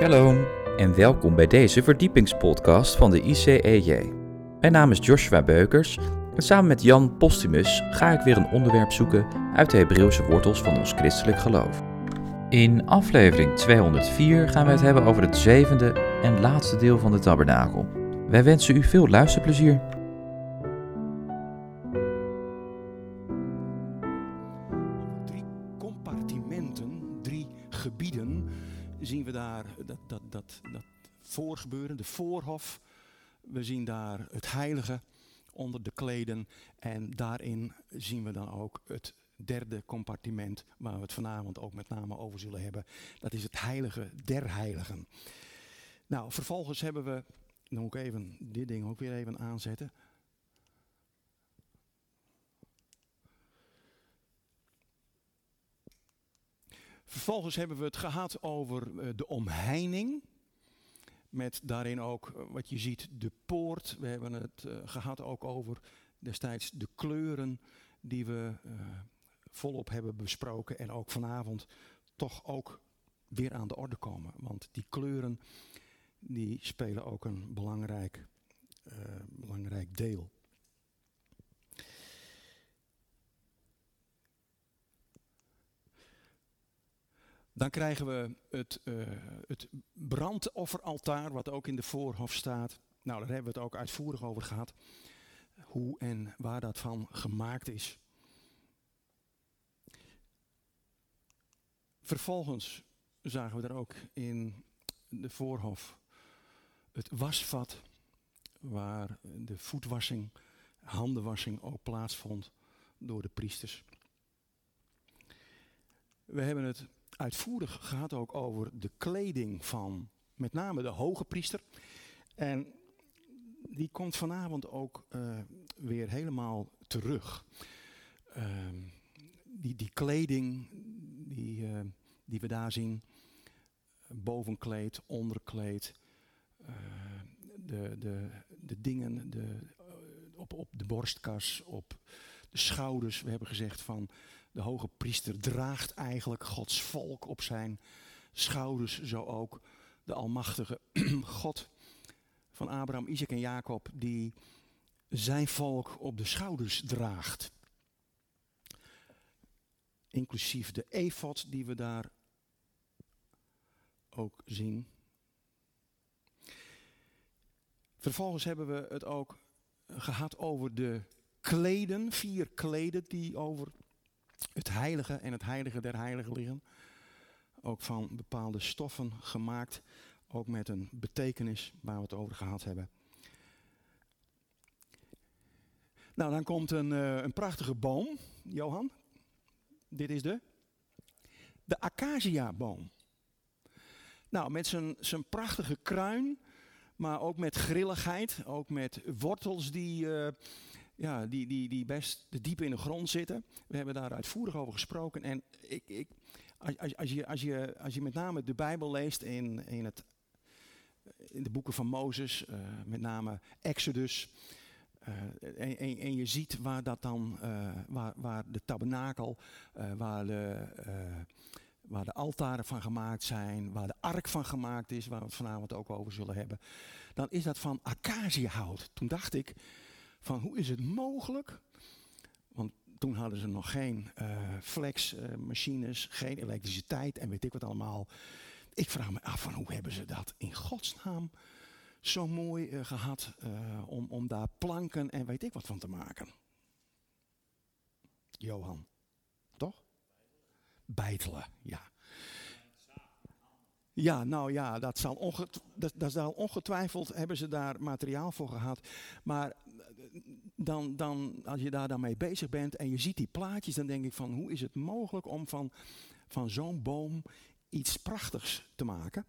Shalom en welkom bij deze verdiepingspodcast van de ICEJ. Mijn naam is Joshua Beukers en samen met Jan Postumus ga ik weer een onderwerp zoeken uit de Hebreeuwse wortels van ons christelijk geloof. In aflevering 204 gaan we het hebben over het zevende en laatste deel van de tabernakel. Wij wensen u veel luisterplezier. We zien daar het heilige onder de kleden en daarin zien we dan ook het derde compartiment waar we het vanavond ook met name over zullen hebben. Dat is het heilige der heiligen. Nou, vervolgens hebben we, dan moet ik even dit ding ook weer even aanzetten. Vervolgens hebben we het gehad over eh, de omheining. Met daarin ook eh, wat je ziet, de poort. We hebben het eh, gehad ook over destijds de kleuren die we eh, volop hebben besproken. En ook vanavond toch ook weer aan de orde komen. Want die kleuren die spelen ook een belangrijk, belangrijk deel. Dan krijgen we het, eh, het brandofferaltaar, wat ook in de voorhof staat. Nou, daar hebben we het ook uitvoerig over gehad. Hoe en waar dat van gemaakt is. Vervolgens zagen we er ook in de voorhof het wasvat, waar de voetwassing, handenwassing ook plaatsvond door de priesters. We hebben het uitvoerig gehad ook over de kleding van met name de hoge priester. En die komt vanavond ook eh, weer helemaal terug. Ehm, die, die kleding die, eh, die we daar zien, bovenkleed, onderkleed, eh, de, de, de dingen de, op, op de borstkas, op de schouders. We hebben gezegd van de hoge priester draagt eigenlijk Gods volk op zijn schouders, zo ook de almachtige God van Abraham, Isaac en Jacob, die zijn volk op de schouders draagt. Inclusief de efot die we daar ook zien. Vervolgens hebben we het ook gehad over de kleden, vier kleden die over het heilige en het heilige der heiligen liggen. Ook van bepaalde stoffen gemaakt, ook met een betekenis waar we het over gehad hebben. Nou, dan komt een, uh, een prachtige boom, Johan. Dit is de, de acacia-boom. Nou, met zijn, prachtige kruin, maar ook met grilligheid, ook met wortels die, uh, ja, die, die, die best diep in de grond zitten. We hebben daar uitvoerig over gesproken. En ik, ik, als, als, je, als, je, als je met name de Bijbel leest in, in, het, in de boeken van Mozes, uh, met name Exodus. Uh, en, en, en, je ziet waar dat dan, uh, waar, waar de tabernakel, waar de, waar de altaren van gemaakt zijn, waar de ark van gemaakt is, waar we het vanavond ook over zullen hebben. Dan is dat van acaciahout. Toen dacht ik, van hoe is het mogelijk? Want toen hadden ze nog geen uh, flexmachines, uh, geen elektriciteit en weet ik wat allemaal. Ik vraag me af van hoe hebben ze dat in godsnaam zo mooi uh, gehad om, om daar planken en weet ik wat van te maken. Johan, toch? Bijtelen, ja. Ja, nou ja, dat zal, onget dat, dat zal ongetwijfeld hebben ze daar materiaal voor gehad. Maar dan, dan, als je daar dan mee bezig bent en je ziet die plaatjes, dan denk ik van hoe is het mogelijk om van, van zo'n boom iets prachtigs te maken.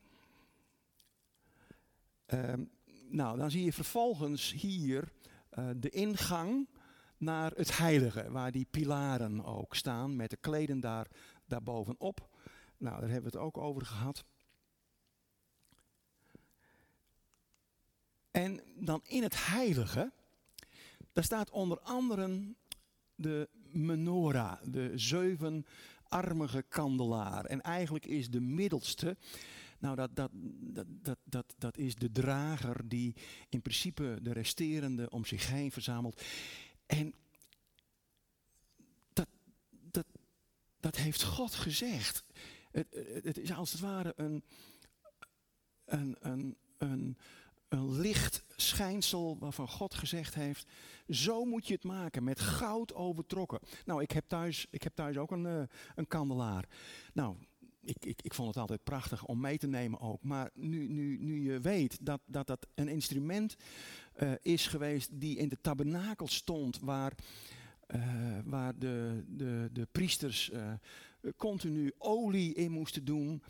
Um, nou, dan zie je vervolgens hier uh, de ingang naar het heilige, waar die pilaren ook staan met de kleden daar, daarbovenop. Nou, daar hebben we het ook over gehad. En dan in het heilige, daar staat onder andere de menorah, de zevenarmige kandelaar. En eigenlijk is de middelste, Nou, dat, dat, dat, dat, dat, dat is de drager die in principe de resterende om zich heen verzamelt. En dat, dat, dat heeft God gezegd. Het, het is als het ware een, een, een, een, een licht schijnsel waarvan God gezegd heeft, zo moet je het maken, met goud overtrokken. Nou, ik heb thuis, ik heb thuis ook een, uh, een kandelaar. Nou, ik, ik, ik vond het altijd prachtig om mee te nemen ook. Maar nu, nu, nu je weet dat, dat dat een instrument uh, is geweest die in de tabernakel stond, waar, uh, waar de, de, de priesters continu olie in moesten doen.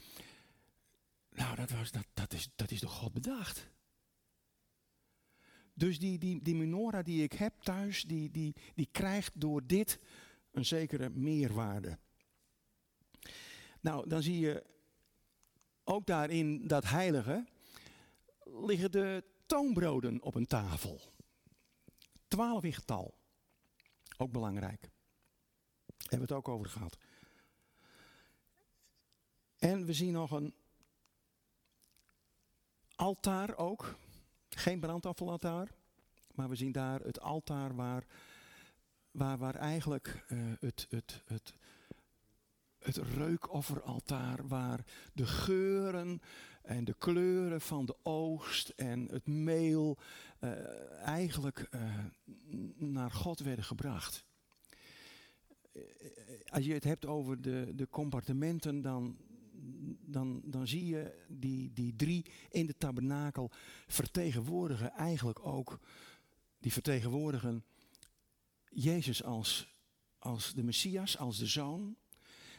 Nou, dat, was, dat, dat, is, dat is door God bedacht. Dus die, die, die menorah die ik heb thuis, die, die, die krijgt door dit een zekere meerwaarde. Nou, dan zie je ook daarin dat heilige liggen de toonbroden op een tafel. Twaalf in getal. Ook belangrijk. Hebben we het ook over gehad. En we zien nog een altaar ook. Geen brandafvalaltaar. Maar we zien daar het altaar waar, waar, waar eigenlijk uh, het, het, het, het reukofferaltaar, waar de geuren en de kleuren van de oogst en het meel uh, eigenlijk uh, naar God werden gebracht. Als je het hebt over de, de compartimenten, dan, dan, dan zie je die, die drie in de tabernakel vertegenwoordigen eigenlijk ook, die vertegenwoordigen Jezus als, als de Messias, als de Zoon.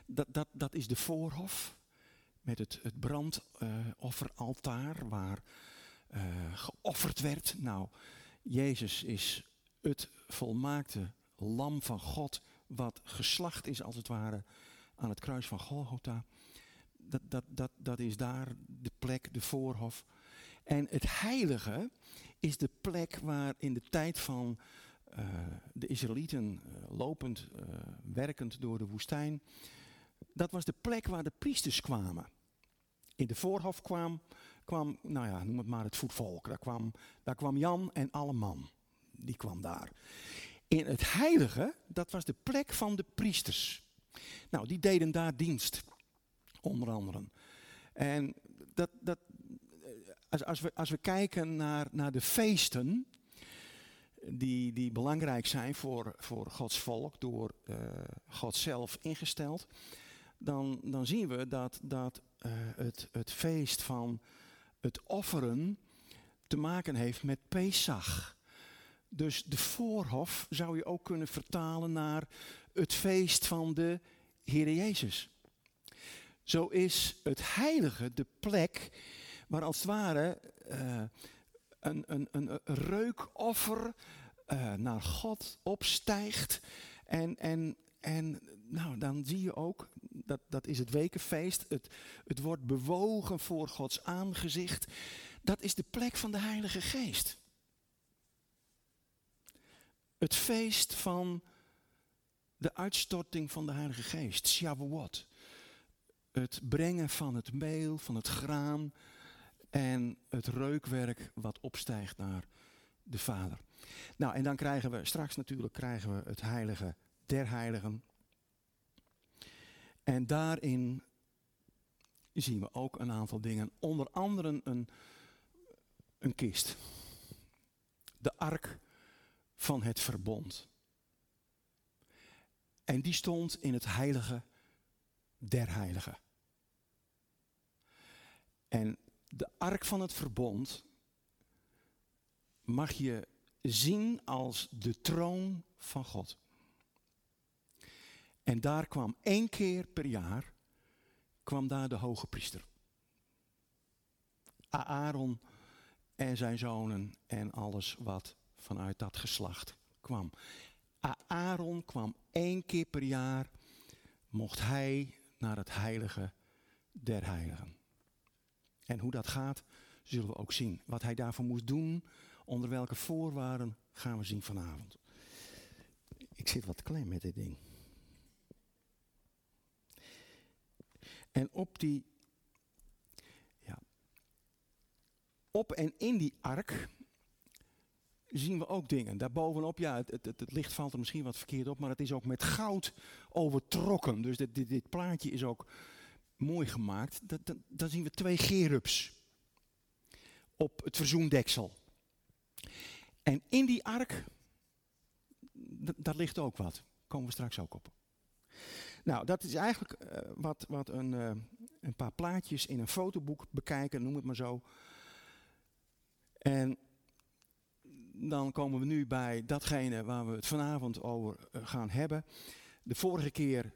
Dat, dat, dat is de voorhof met het, het brandofferaltaar waar uh, geofferd werd. Nou, Jezus is het volmaakte lam van God wat geslacht is als het ware aan het kruis van Golgotha dat, dat, dat, dat is daar de plek, de voorhof. En het heilige is de plek waar in de tijd van uh, de Israëlieten uh, lopend, uh, werkend door de woestijn, dat was de plek waar de priesters kwamen. In de voorhof kwam, kwam nou ja, noem het maar het voetvolk. Daar kwam, daar kwam Jan en alle man. Die kwam daar. In het heilige, dat was de plek van de priesters. Nou, die deden daar dienst onder andere. En dat, dat, als, als, we, als we kijken naar, naar de feesten, die, die belangrijk zijn voor, voor Gods volk, door uh, God zelf ingesteld, dan, dan zien we dat, dat uh, het, het feest van het offeren te maken heeft met Pesach. Dus de voorhof zou je ook kunnen vertalen naar het feest van de Heer Jezus. Zo is het heilige de plek waar als het ware uh, een, een, een, reukoffer uh, naar God opstijgt. En, en, en nou, dan zie je ook, dat, dat is het wekenfeest, het, het wordt bewogen voor Gods aangezicht. Dat is de plek van de Heilige Geest. Het feest van de uitstorting van de Heilige Geest, Shavuot het brengen van het meel, van het graan en het reukwerk wat opstijgt naar de Vader. Nou, en dan krijgen we straks natuurlijk krijgen we het heilige der heiligen. En daarin zien we ook een aantal dingen, onder andere een, een kist. De ark van het verbond. En die stond in het heilige der heiligen. En de ark van het verbond mag je zien als de troon van God. En daar kwam één keer per jaar, kwam daar de hoge priester. Aaron en zijn zonen en alles wat vanuit dat geslacht kwam. Aaron kwam één keer per jaar, mocht hij naar het heilige der heiligen. En hoe dat gaat, zullen we ook zien. Wat hij daarvoor moest doen, onder welke voorwaarden, gaan we zien vanavond. Ik zit wat klein met dit ding. En op die, op en in die ark zien we ook dingen. Daarbovenop, ja, het, het, het, licht valt er misschien wat verkeerd op, maar het is ook met goud overtrokken. Dus dit, dit, dit plaatje is ook mooi gemaakt. Dan zien we twee gerubs op het verzoendeksel. En in die ark, daar ligt ook wat. Komen we straks ook op. Nou, dat is eigenlijk eh, wat, wat een, uh, een paar plaatjes in een fotoboek bekijken, noem het maar zo. En dan komen we nu bij datgene waar we het vanavond over eh, gaan hebben. De vorige keer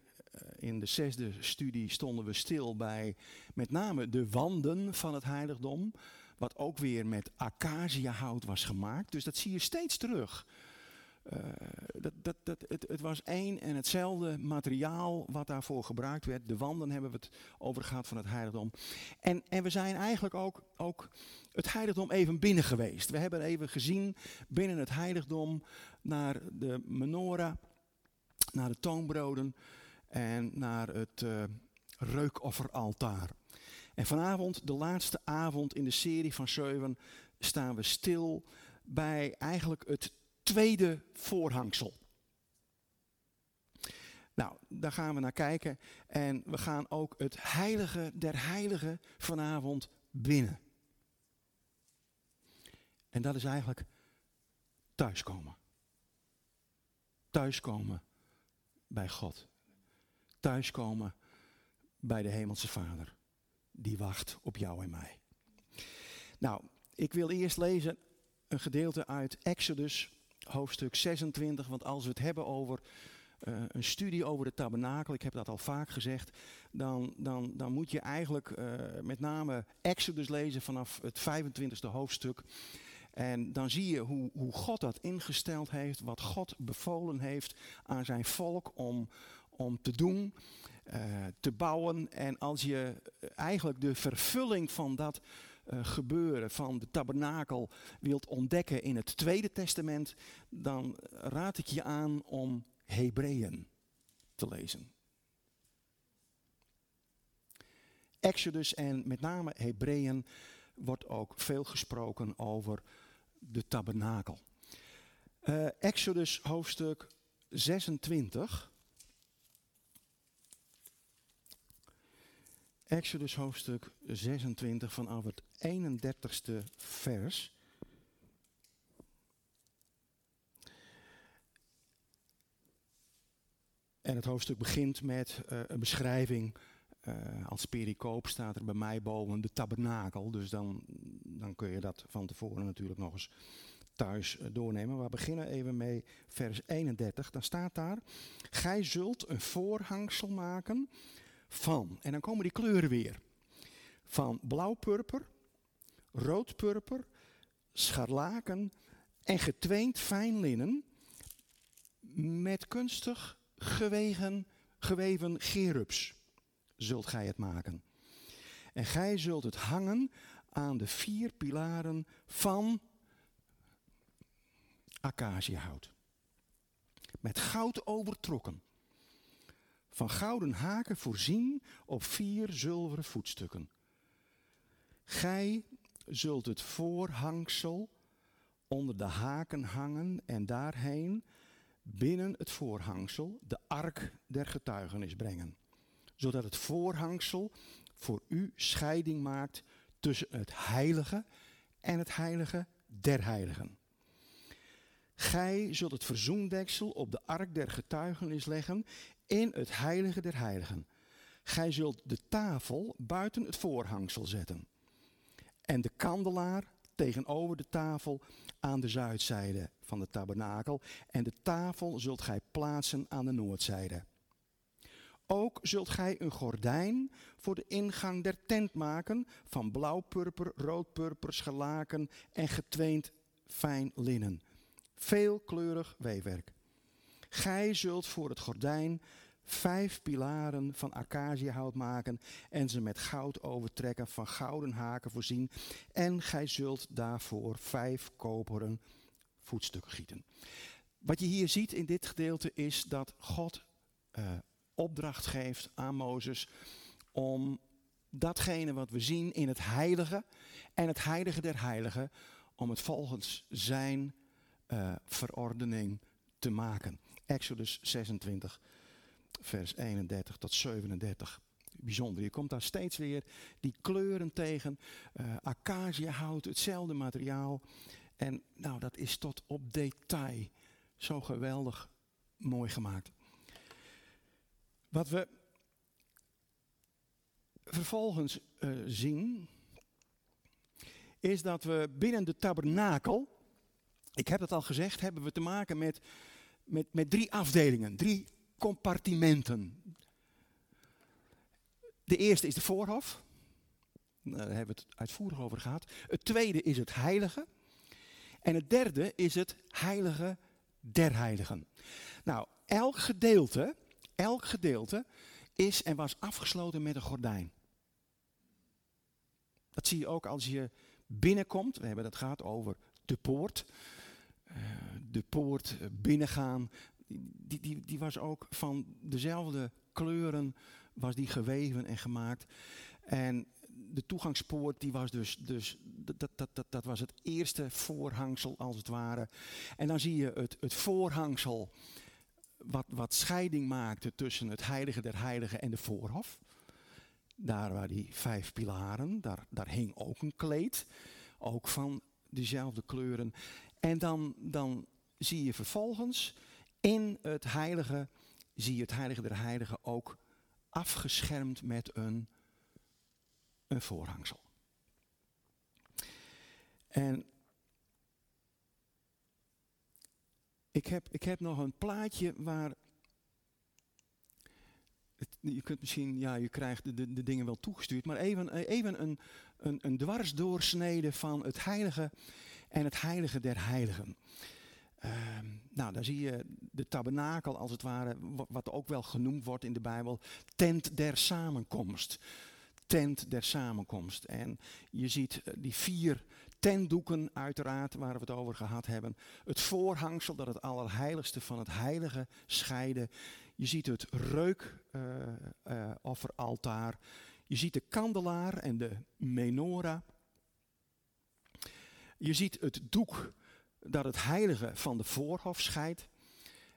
in de zesde studie stonden we stil bij met name de wanden van het heiligdom. Wat ook weer met acaciahout was gemaakt. Dus dat zie je steeds terug. Uh, dat, dat, dat, het, het, was één en hetzelfde materiaal wat daarvoor gebruikt werd. De wanden hebben we het over gehad van het heiligdom. En, en we zijn eigenlijk ook, ook het heiligdom even binnen geweest. We hebben even gezien binnen het heiligdom naar de menorah, naar de toonbroden en naar het uh, reukofferaltaar. En vanavond, de laatste avond in de serie van zeven, staan we stil bij eigenlijk het tweede voorhangsel. Nou, daar gaan we naar kijken en we gaan ook het heilige der heiligen vanavond binnen. En dat is eigenlijk thuiskomen. Thuiskomen bij God. Thuiskomen bij de Hemelse Vader die wacht op jou en mij. Nou, ik wil eerst lezen een gedeelte uit Exodus, hoofdstuk 26. Want als we het hebben over uh, een studie over de tabernakel, ik heb dat al vaak gezegd, dan, dan, dan moet je eigenlijk uh, met name Exodus lezen vanaf het 25e hoofdstuk. En dan zie je hoe, hoe God dat ingesteld heeft, wat God bevolen heeft aan zijn volk om, om te doen. Uh, te bouwen. En als je eigenlijk de vervulling van dat uh, gebeuren, van de tabernakel, wilt ontdekken in het Tweede Testament, dan raad ik je aan om Hebreeën te lezen. Exodus en met name Hebreeën wordt ook veel gesproken over de tabernakel. Uh, Exodus hoofdstuk 26. Exodus hoofdstuk 26 vanaf het 31ste vers. En het hoofdstuk begint met uh, een beschrijving. Uh, als pericoop staat er bij mij boven de tabernakel. Dus dan, dan kun je dat van tevoren natuurlijk nog eens thuis uh, doornemen. We beginnen even mee vers 31. Dan staat daar: Gij zult een voorhangsel maken van, en dan komen die kleuren weer, van blauw-purper, rood-purper, scharlaken en getweend fijn linnen met kunstig gewegen, geweven gerubs zult gij het maken. En gij zult het hangen aan de vier pilaren van acaciahout. Met goud overtrokken van gouden haken voorzien op vier zilveren voetstukken. Gij zult het voorhangsel onder de haken hangen en daarheen binnen het voorhangsel de ark der getuigenis brengen. Zodat het voorhangsel voor u scheiding maakt tussen het heilige en het heilige der heiligen. Gij zult het verzoendeksel op de ark der getuigenis leggen in het heilige der heiligen. Gij zult de tafel buiten het voorhangsel zetten. En de kandelaar tegenover de tafel aan de zuidzijde van de tabernakel. En de tafel zult gij plaatsen aan de noordzijde. Ook zult gij een gordijn voor de ingang der tent maken van blauw-purper, rood-purper, schelaken en getweend fijn linnen. Veelkleurig weefwerk. Gij zult voor het gordijn vijf pilaren van acaciahout maken en ze met goud overtrekken, van gouden haken voorzien. En gij zult daarvoor vijf koperen voetstukken gieten. Wat je hier ziet in dit gedeelte is dat God uh, opdracht geeft aan Mozes om datgene wat we zien in het heilige en het heilige der heiligen, om het volgens zijn uh, verordening te maken. Exodus 26, vers 31 tot 37. Bijzonder, je komt daar steeds weer die kleuren tegen. Uh, acacia hout, hetzelfde materiaal. En nou, dat is tot op detail zo geweldig mooi gemaakt. Wat we vervolgens uh, zien, is dat we binnen de tabernakel, ik heb het al gezegd, hebben we te maken met, met, met drie afdelingen, drie compartimenten. De eerste is de voorhof. Daar hebben we het uitvoerig over gehad. Het tweede is het heilige. En het derde is het heilige der heiligen. Nou, elk gedeelte, elk gedeelte is en was afgesloten met een gordijn. Dat zie je ook als je binnenkomt. We hebben het gehad over de poort. Uh, de poort binnengaan. Die, die, die was ook van dezelfde kleuren was die geweven en gemaakt. En de toegangspoort die was dus, dus dat, dat, dat, dat was het eerste voorhangsel als het ware. En dan zie je het, het voorhangsel wat, wat scheiding maakte tussen het heilige der heiligen en de voorhof. Daar waar die vijf pilaren, daar, daar hing ook een kleed, ook van dezelfde kleuren. En dan, dan zie je vervolgens in het heilige, zie je het heilige der heiligen ook afgeschermd met een, een voorhangsel. En ik heb, ik heb nog een plaatje waar. Het, je kunt misschien, ja, je krijgt de, de, dingen wel toegestuurd, maar even, even een, een, een dwarsdoorsnede van het heilige en het heilige der heiligen. Uh, nou, daar zie je de tabernakel als het ware, wat ook wel genoemd wordt in de Bijbel, tent der samenkomst. Tent der samenkomst. En je ziet eh, die vier tentdoeken uiteraard, waar we het over gehad hebben. Het voorhangsel dat het allerheiligste van het heilige scheiden. Je ziet het reukofferaltaar. Uh, uh, je ziet de kandelaar en de menorah. Je ziet het doek dat het heilige van de voorhof scheidt.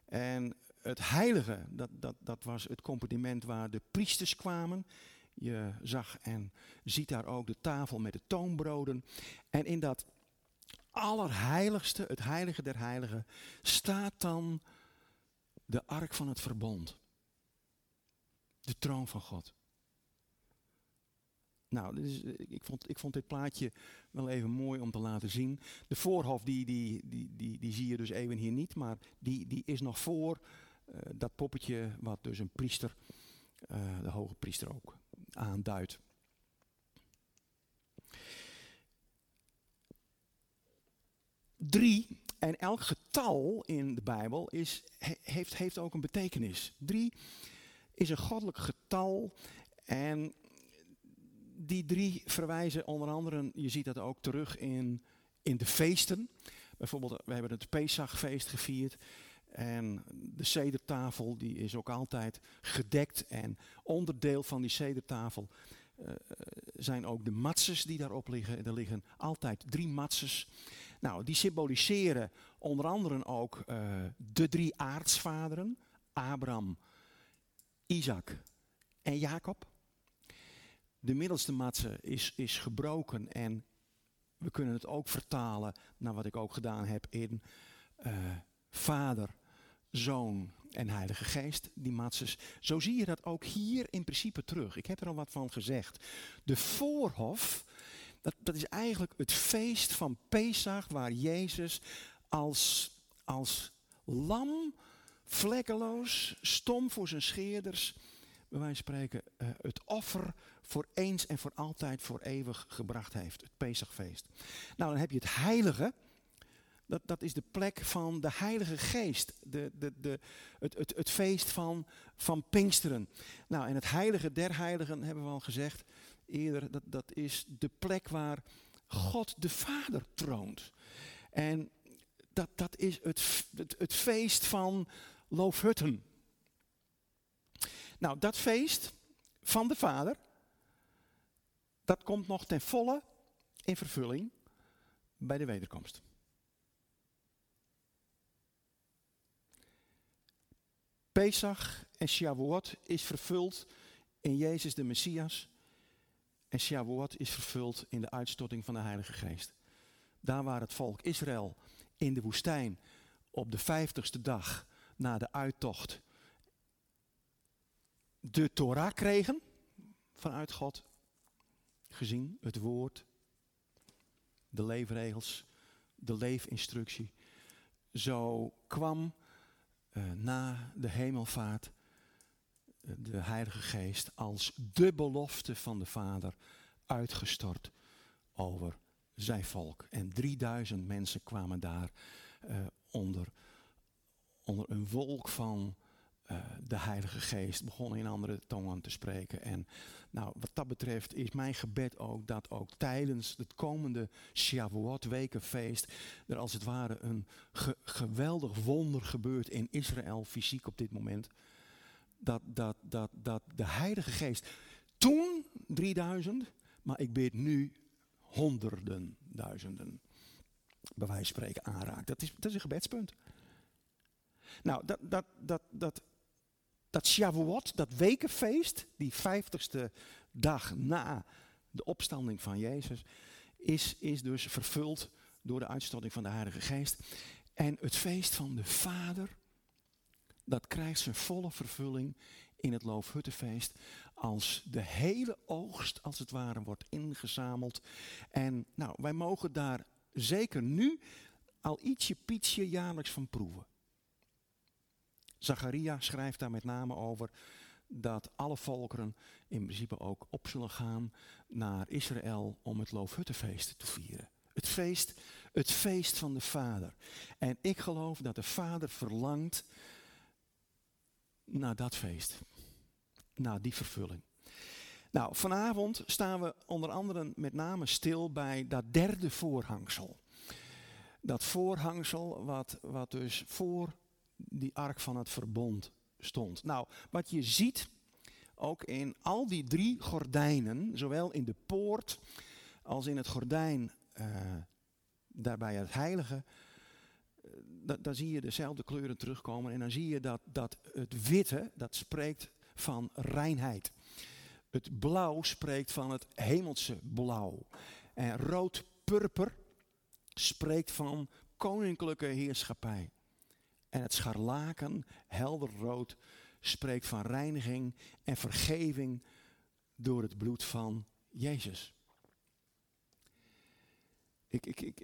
En het heilige, dat, dat, dat was het compartiment waar de priesters kwamen. Je zag en ziet daar ook de tafel met de toonbroden. En in dat allerheiligste, het heilige der heiligen, staat dan de ark van het verbond. De troon van God. Nou, dus, ik, vond, ik vond dit plaatje wel even mooi om te laten zien. De voorhof, die, die, die, die, die zie je dus even hier niet, maar die, die is nog voor uh, dat poppetje wat dus een priester, uh, de hoge priester ook, aanduidt. Drie, en elk getal in de Bijbel is, heeft, heeft ook een betekenis. Drie is een goddelijk getal en die drie verwijzen onder andere, je ziet dat ook terug in, in de feesten. Bijvoorbeeld, we hebben het Pesachfeest gevierd. En de cedertafel die is ook altijd gedekt. En onderdeel van die cedertafel uh, zijn ook de matzes die daarop liggen. Er liggen altijd drie matzes. Nou, die symboliseren onder andere ook uh, de drie aartsvaderen. Abraham, Isaac en Jacob. De middelste matse is, is gebroken en we kunnen het ook vertalen naar wat ik ook gedaan heb in uh, Vader, Zoon en Heilige Geest, die matses. Zo zie je dat ook hier in principe terug. Ik heb er al wat van gezegd. De voorhof, dat, dat is eigenlijk het feest van Pesach waar Jezus als, als lam, vlekkeloos, stom voor zijn scheerders, bij wijze van spreken, uh, het offer voor eens en voor altijd, voor eeuwig gebracht heeft. Het Pesachfeest. Nou, dan heb je het heilige. Dat, dat is de plek van de Heilige Geest. De, de, de, het, het, het feest van, van Pinksteren. Nou, en het heilige der heiligen hebben we al gezegd eerder. Dat, dat is de plek waar God de Vader troont. En dat, dat is het, het, het feest van Loofhutten. Nou, dat feest van de Vader, dat komt nog ten volle in vervulling bij de wederkomst. Pesach en Shavuot is vervuld in Jezus de Messias. En Shavuot is vervuld in de uitstorting van de Heilige Geest. Daar waar het volk Israël in de woestijn op de vijftigste dag na de uittocht de Torah kregen vanuit God. Gezien het woord, de leefregels, de leefinstructie. Zo kwam uh, na de hemelvaart uh, de Heilige Geest als de belofte van de Vader uitgestort over zijn volk. En 3000 mensen kwamen daar uh, onder, onder een wolk van de Heilige Geest, begonnen in andere tongen te spreken. En nou, wat dat betreft is mijn gebed ook dat ook tijdens het komende Shavuot wekenfeest er als het ware een ge geweldig wonder gebeurt in Israël fysiek op dit moment. Dat, dat, dat, dat de Heilige Geest toen 3000, maar ik bid nu honderden duizenden bij wijze van spreken aanraakt. Dat is, dat is een gebedspunt. Nou, dat, dat, dat, dat dat Shavuot, dat wekenfeest, die vijftigste dag na de opstanding van Jezus, is, is dus vervuld door de uitstorting van de Heilige Geest. En het feest van de Vader, dat krijgt zijn volle vervulling in het Loofhuttenfeest. Als de hele oogst, als het ware, wordt ingezameld. En nou, wij mogen daar zeker nu al ietsje pietje jaarlijks van proeven. Zacharia schrijft daar met name over dat alle volkeren in principe ook op zullen gaan naar Israël om het Loofhuttenfeest te vieren. Het feest, het feest van de Vader. En ik geloof dat de Vader verlangt naar dat feest. Naar die vervulling. Nou, vanavond staan we onder andere met name stil bij dat derde voorhangsel. Dat voorhangsel wat, wat dus voor die ark van het verbond stond. Nou, wat je ziet, ook in al die drie gordijnen, zowel in de poort als in het gordijn uh, daarbij het heilige, uh, daar zie je dezelfde kleuren terugkomen. En dan zie je dat, dat het witte, dat spreekt van reinheid. Het blauw spreekt van het hemelse blauw. En rood-purper spreekt van koninklijke heerschappij. En het scharlaken, helder rood, spreekt van reiniging en vergeving door het bloed van Jezus. Ik, ik, ik,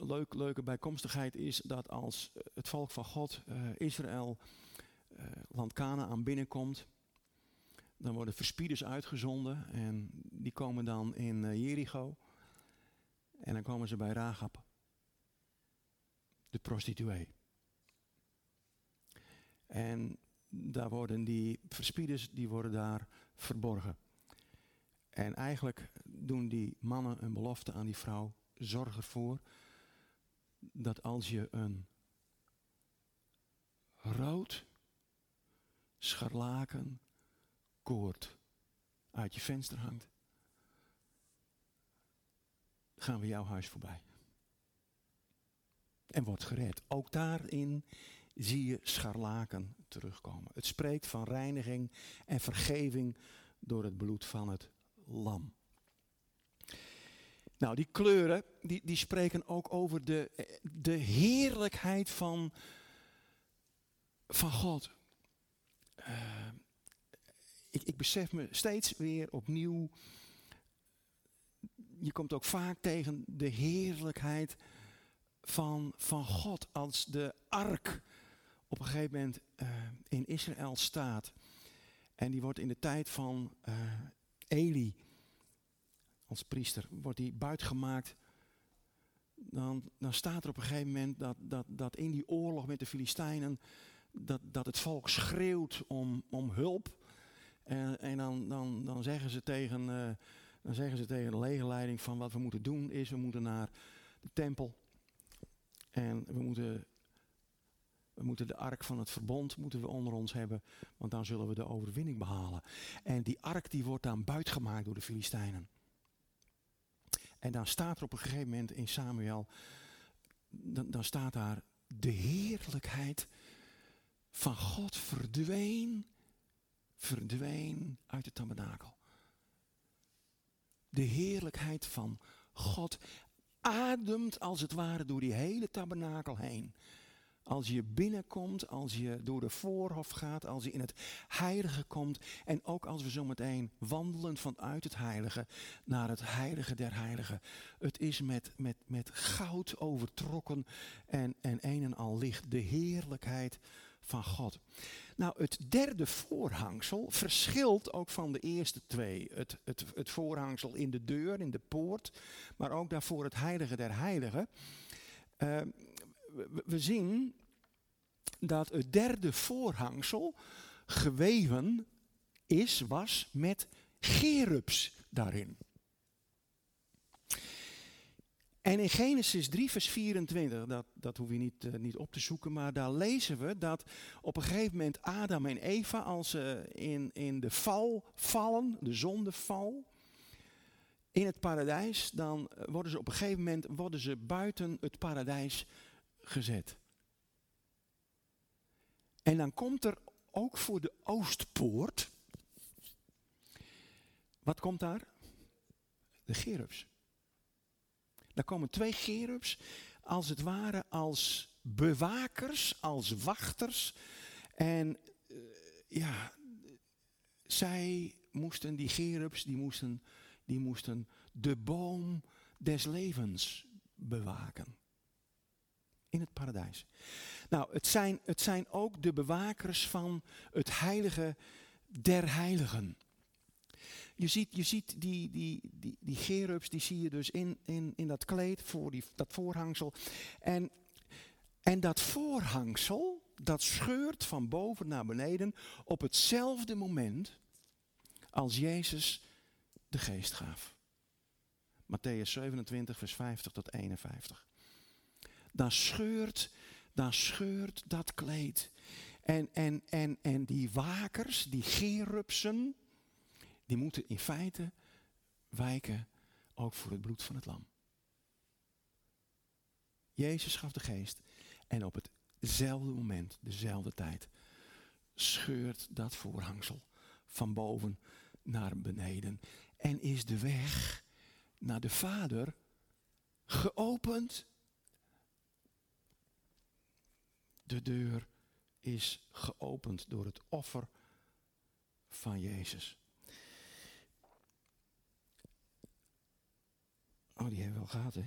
leuk, leuke bijkomstigheid is dat als het volk van God, uh, Israël, uh, land Canaan binnenkomt, dan worden verspieders uitgezonden en die komen dan in Jericho. En dan komen ze bij Rahab, de prostituee. En daar worden die verspieders, die worden daar verborgen. En eigenlijk doen die mannen een belofte aan die vrouw. Zorg ervoor dat als je een rood scharlaken koord uit je venster hangt, gaan we jouw huis voorbij. En wordt gered. Ook daarin zie je scharlaken terugkomen. Het spreekt van reiniging en vergeving door het bloed van het lam. Nou, die kleuren, die, die spreken ook over de, de heerlijkheid van, van God. Uh, ik, ik besef me steeds weer opnieuw, je komt ook vaak tegen de heerlijkheid van, van God als de ark op een gegeven moment uh, in Israël staat. En die wordt in de tijd van uh, Eli, als priester, wordt die buitgemaakt. Dan, dan staat er op een gegeven moment dat, dat, dat in die oorlog met de Filistijnen, dat, dat het volk schreeuwt om, om hulp. En, en dan, dan, dan, zeggen ze tegen, uh, dan zeggen ze tegen de legerleiding van wat we moeten doen is, we moeten naar de tempel. En we moeten we moeten de ark van het verbond moeten we onder ons hebben, want dan zullen we de overwinning behalen. En die ark die wordt dan buitgemaakt door de Filistijnen. En dan staat er op een gegeven moment in Samuel, dan, dan staat daar, de heerlijkheid van God verdween, verdween uit de tabernakel. De heerlijkheid van God ademt als het ware door die hele tabernakel heen. Als je binnenkomt, als je door de voorhof gaat, als je in het heilige komt. En ook als we zometeen wandelen vanuit het heilige naar het heilige der heiligen. Het is met, met, met goud overtrokken en, en een en al licht. De heerlijkheid van God. Nou, het derde voorhangsel verschilt ook van de eerste twee. Het, het, het voorhangsel in de deur, in de poort, maar ook daarvoor het heilige der heiligen. Uh, we zien dat het derde voorhangsel geweven is, was met gerubs daarin. En in Genesis 3, vers 24, dat, dat hoef je niet, uh, niet op te zoeken, maar daar lezen we dat op een gegeven moment Adam en Eva, als ze in, in de val vallen, de zondeval, in het paradijs, dan worden ze op een gegeven moment worden ze buiten het paradijs gezet. En dan komt er ook voor de Oostpoort, wat komt daar? De gerubs. Daar komen twee gerubs, als het ware als bewakers, als wachters. En uh, ja, zij moesten, die gerubs, die moesten, die moesten de boom des levens bewaken in het paradijs. Nou, het zijn, het zijn ook de bewakers van het heilige der heiligen. Je ziet, je ziet die, die, die, die gerubs, die zie je dus in, in, in dat kleed, voor die, dat voorhangsel. En, en dat voorhangsel, dat scheurt van boven naar beneden op hetzelfde moment als Jezus de geest gaf. Matthäus 27, vers 50 tot 51 dan scheurt, dan scheurt dat kleed. En, en, en, en die wakers, die gerupsen, die moeten in feite wijken ook voor het bloed van het lam. Jezus gaf de geest en op hetzelfde moment, dezelfde tijd, scheurt dat voorhangsel van boven naar beneden en is de weg naar de Vader geopend. De deur is geopend door het offer van Jezus. Oh, die hebben we wel gehad, hè?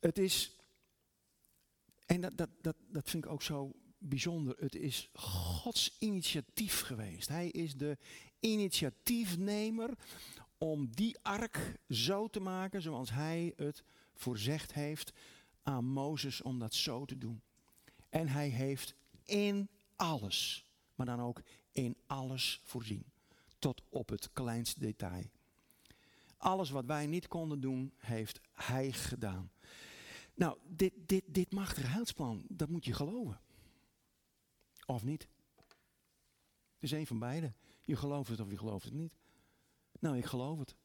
Het is, en dat, dat, dat, dat vind ik ook zo bijzonder, het is Gods initiatief geweest. Hij is de initiatiefnemer om die ark zo te maken zoals hij het voorzegd heeft aan Mozes om dat zo te doen. En hij heeft in alles, maar dan ook in alles voorzien. Tot op het kleinste detail. Alles wat wij niet konden doen, heeft hij gedaan. Nou, dit, dit, dit machtige heilsplan, dat moet je geloven. Of niet? Het is een van beide. Je gelooft het of je gelooft het niet. Nou, ik geloof het.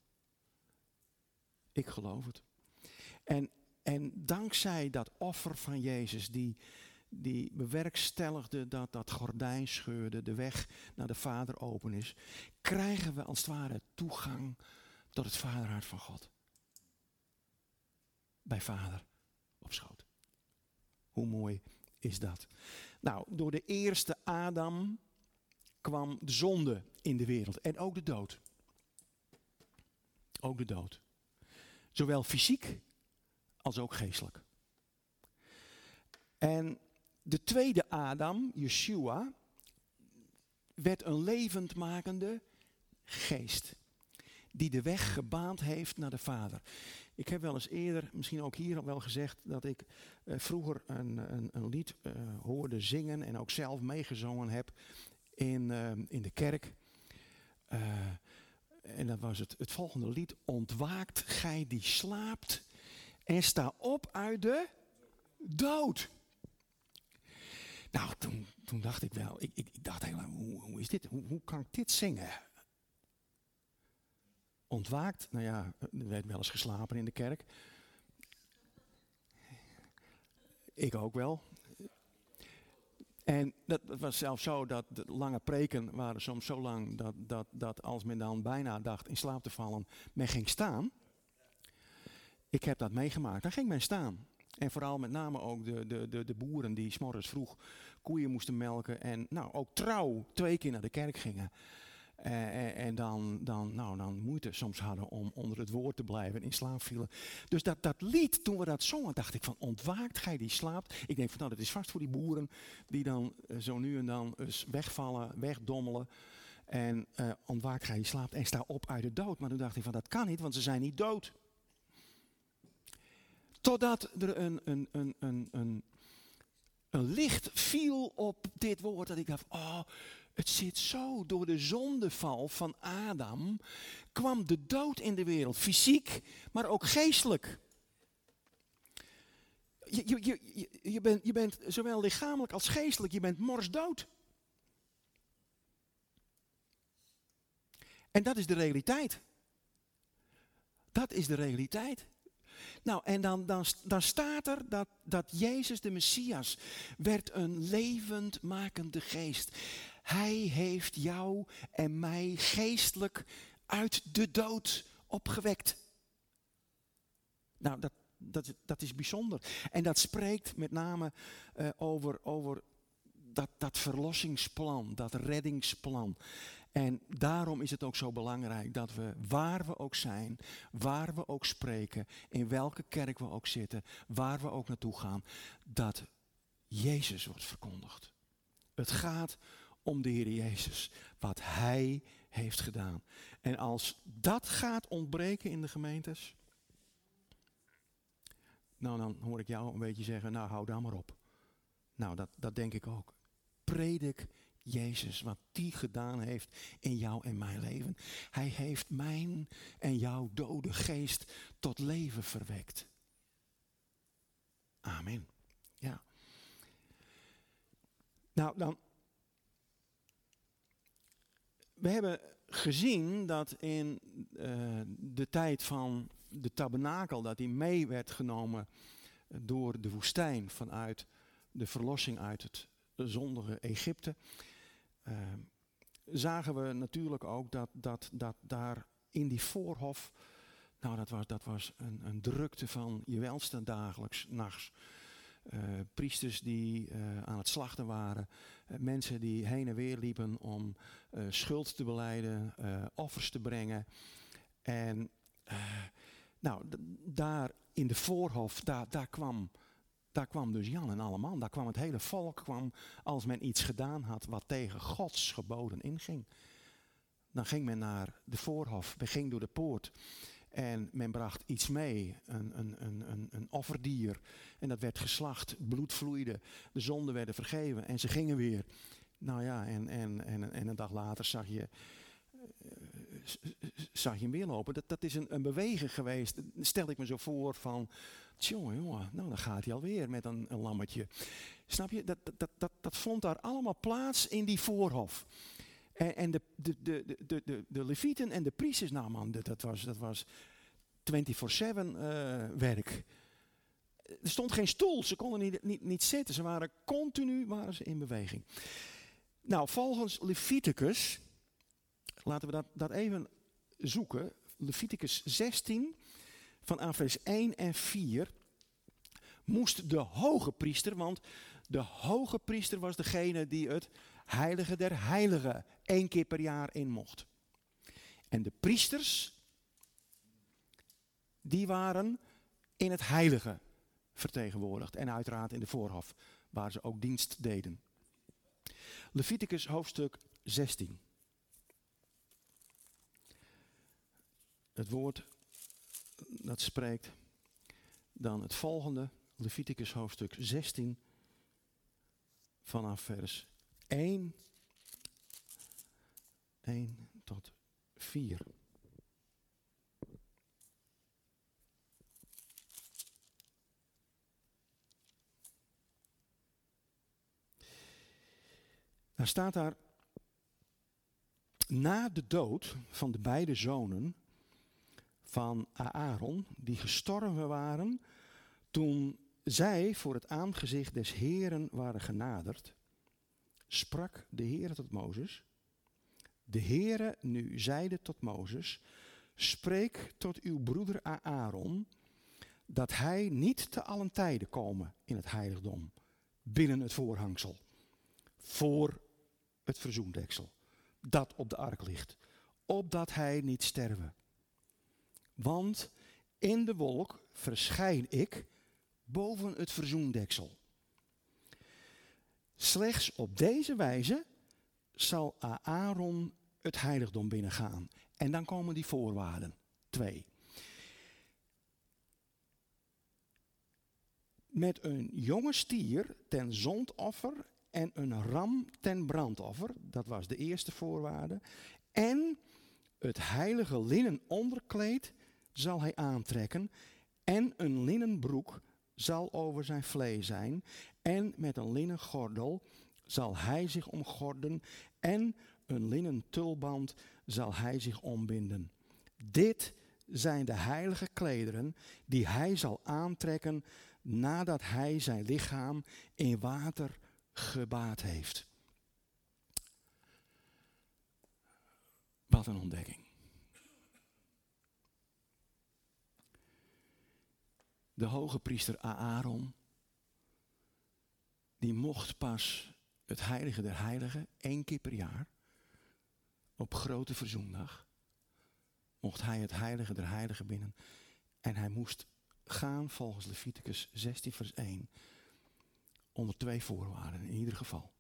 Ik geloof het. En, en dankzij dat offer van Jezus, die, die bewerkstelligde dat dat gordijn scheurde, de weg naar de Vader open is, krijgen we als het ware toegang tot het Vaderhart van God. Bij Vader op schoot. Hoe mooi is dat? Nou, door de eerste Adam kwam de zonde in de wereld en ook de dood. Ook de dood. Zowel fysiek als ook geestelijk. En de tweede Adam, Yeshua, werd een levendmakende geest. Die de weg gebaand heeft naar de Vader. Ik heb wel eens eerder, misschien ook hier al wel gezegd, dat ik uh, vroeger een, een, een lied uh, hoorde zingen en ook zelf meegezongen heb in, uh, in de kerk. en dat was het, het volgende lied. Ontwaakt gij die slaapt en sta op uit de dood. Nou, toen, toen dacht ik wel, ik, ik, dacht helemaal, hoe, hoe is dit? Hoe, hoe kan ik dit zingen? ontwaakt. Nou ja, er werd wel eens geslapen in de kerk. Ik ook wel. En dat was zelfs zo dat de lange preken waren soms zo lang dat, dat, dat als men dan bijna dacht in slaap te vallen, men ging staan. Ik heb dat meegemaakt. Dan ging men staan. En vooral met name ook de, de, de, de boeren die s'morgens vroeg koeien moesten melken. En nou, ook trouw twee keer naar de kerk gingen. Uh, en dan, dan, nou, dan moeite soms hadden om onder het woord te blijven en in slaap vielen. Dus dat, dat lied, toen we dat zongen, dacht ik van ontwaakt gij die slaapt. Ik denk van nou, dat is vast voor die boeren die dan uh, zo nu en dan eens wegvallen, wegdommelen. En ontwaakt gij die slaapt en sta op uit de dood. Maar toen dacht ik van dat kan niet, want ze zijn niet dood. Totdat er een, een, een, een, een, een licht viel op dit woord. Dat ik dacht, oh, het zit zo. Door de zondeval van Adam kwam de dood in de wereld. Fysiek, maar ook geestelijk. Je, je, je, je, bent, je bent zowel lichamelijk als geestelijk, je bent morsdood. En dat is de realiteit. Dat is de realiteit. Nou, en dan, dan, dan staat er dat, dat Jezus de Messias werd een levendmakende geest. Hij heeft jou en mij geestelijk uit de dood opgewekt. Nou, dat, dat, dat is bijzonder. En dat spreekt met name uh, over, over dat, dat verlossingsplan, dat reddingsplan. En daarom is het ook zo belangrijk dat we, waar we ook zijn, waar we ook spreken, in welke kerk we ook zitten, waar we ook naartoe gaan, dat Jezus wordt verkondigd. Het gaat om de Heer Jezus, wat Hij heeft gedaan. En als dat gaat ontbreken in de gemeentes, nou dan hoor ik jou een beetje zeggen, nou hou daar maar op. Nou, dat, dat denk ik ook. Predik Jezus, wat die gedaan heeft in jou en mijn leven. Hij heeft mijn en jouw dode geest tot leven verwekt. Amen. Ja. Nou, dan. We hebben gezien dat in uh, de tijd van de tabernakel, dat die mee werd genomen door de woestijn vanuit de verlossing uit het zondige Egypte. Uh, zagen we natuurlijk ook dat, dat, dat daar in die voorhof, nou dat was, dat was een, een drukte van je welste dagelijks, nachts. Uh, priesters die uh, aan het slachten waren, uh, mensen die heen en weer liepen om schuld te beleiden, offers te brengen. En nou, daar in de voorhof, daar, daar kwam daar kwam dus Jan en allemaal. Daar kwam het hele volk kwam als men iets gedaan had wat tegen Gods geboden inging. Dan ging men naar de voorhof, men ging door de poort. En men bracht iets mee, een, een, een, een, offerdier. En dat werd geslacht, bloed vloeide, de zonden werden vergeven en ze gingen weer. Nou ja, en, en, en, en een dag later zag je, zag je hem weer lopen. Dat, dat is een, een beweging geweest, stel ik me zo voor van Tjonge, jongen, nou dan gaat hij alweer met een, een lammetje. Snap je? Dat, dat, dat, dat vond daar allemaal plaats in die voorhof. En, en de, de, de, de, de, de levieten en de priesters, nou man, dat was, dat was 24-7 uh, werk. Er stond geen stoel, ze konden niet, niet, niet zitten. Ze waren continu waren ze in beweging. Nou, volgens Leviticus, laten we dat, dat even zoeken. Leviticus 16, van vers 1 en 4 moest de hoge priester, want de hoge priester was degene die het heilige der heiligen één keer per jaar in mocht. En de priesters, die waren in het heilige vertegenwoordigd en uiteraard in de voorhof, waar ze ook dienst deden. Leviticus hoofdstuk 16. Het woord dat spreekt dan het volgende, Leviticus hoofdstuk 16, vanaf vers 1, 1 tot 4. Daar staat daar, na de dood van de beide zonen van Aaron, die gestorven waren toen zij voor het aangezicht des Heren waren genaderd, sprak de Heer tot Mozes. De Heere nu zeide tot Mozes, spreek tot uw broeder Aaron, dat hij niet te allen tijden komen in het heiligdom, binnen het voorhangsel, voor het verzoendeksel, dat op de ark ligt, opdat hij niet sterven. Want in de wolk verschijn ik boven het verzoendeksel. Slechts op deze wijze zal Aaron het heiligdom binnengaan. En dan komen die voorwaarden. Twee. Met een jonge stier ten zondoffer en een ram ten brandoffer. Dat was de eerste voorwaarde. En het heilige linnen onderkleed zal hij aantrekken. En een linnen broek zal over zijn vlees zijn. En met een linnen gordel zal hij zich omgorden. En een linnen tulband zal hij zich ombinden. Dit zijn de heilige klederen die hij zal aantrekken nadat hij zijn lichaam in water gebaat heeft. Wat een ontdekking. De hoge priester Aaron, die mocht pas het heilige der heiligen één keer per jaar, op grote verzoendag, mocht hij het heilige der heiligen binnen. En hij moest gaan volgens Leviticus 16 vers 1 onder twee voorwaarden in ieder geval.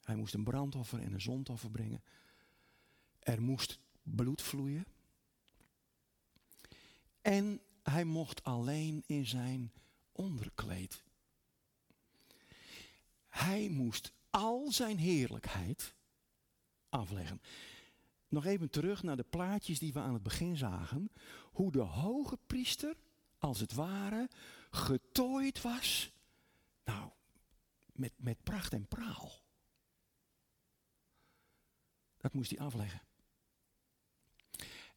Hij moest een brandoffer en een zondoffer brengen. Er moest bloed vloeien. En hij mocht alleen in zijn onderkleed. Hij moest al zijn heerlijkheid afleggen. Nog even terug naar de plaatjes die we aan het begin zagen. Hoe de hoge priester, als het ware, getooid was. Nou, met, met pracht en praal. Dat moest hij afleggen.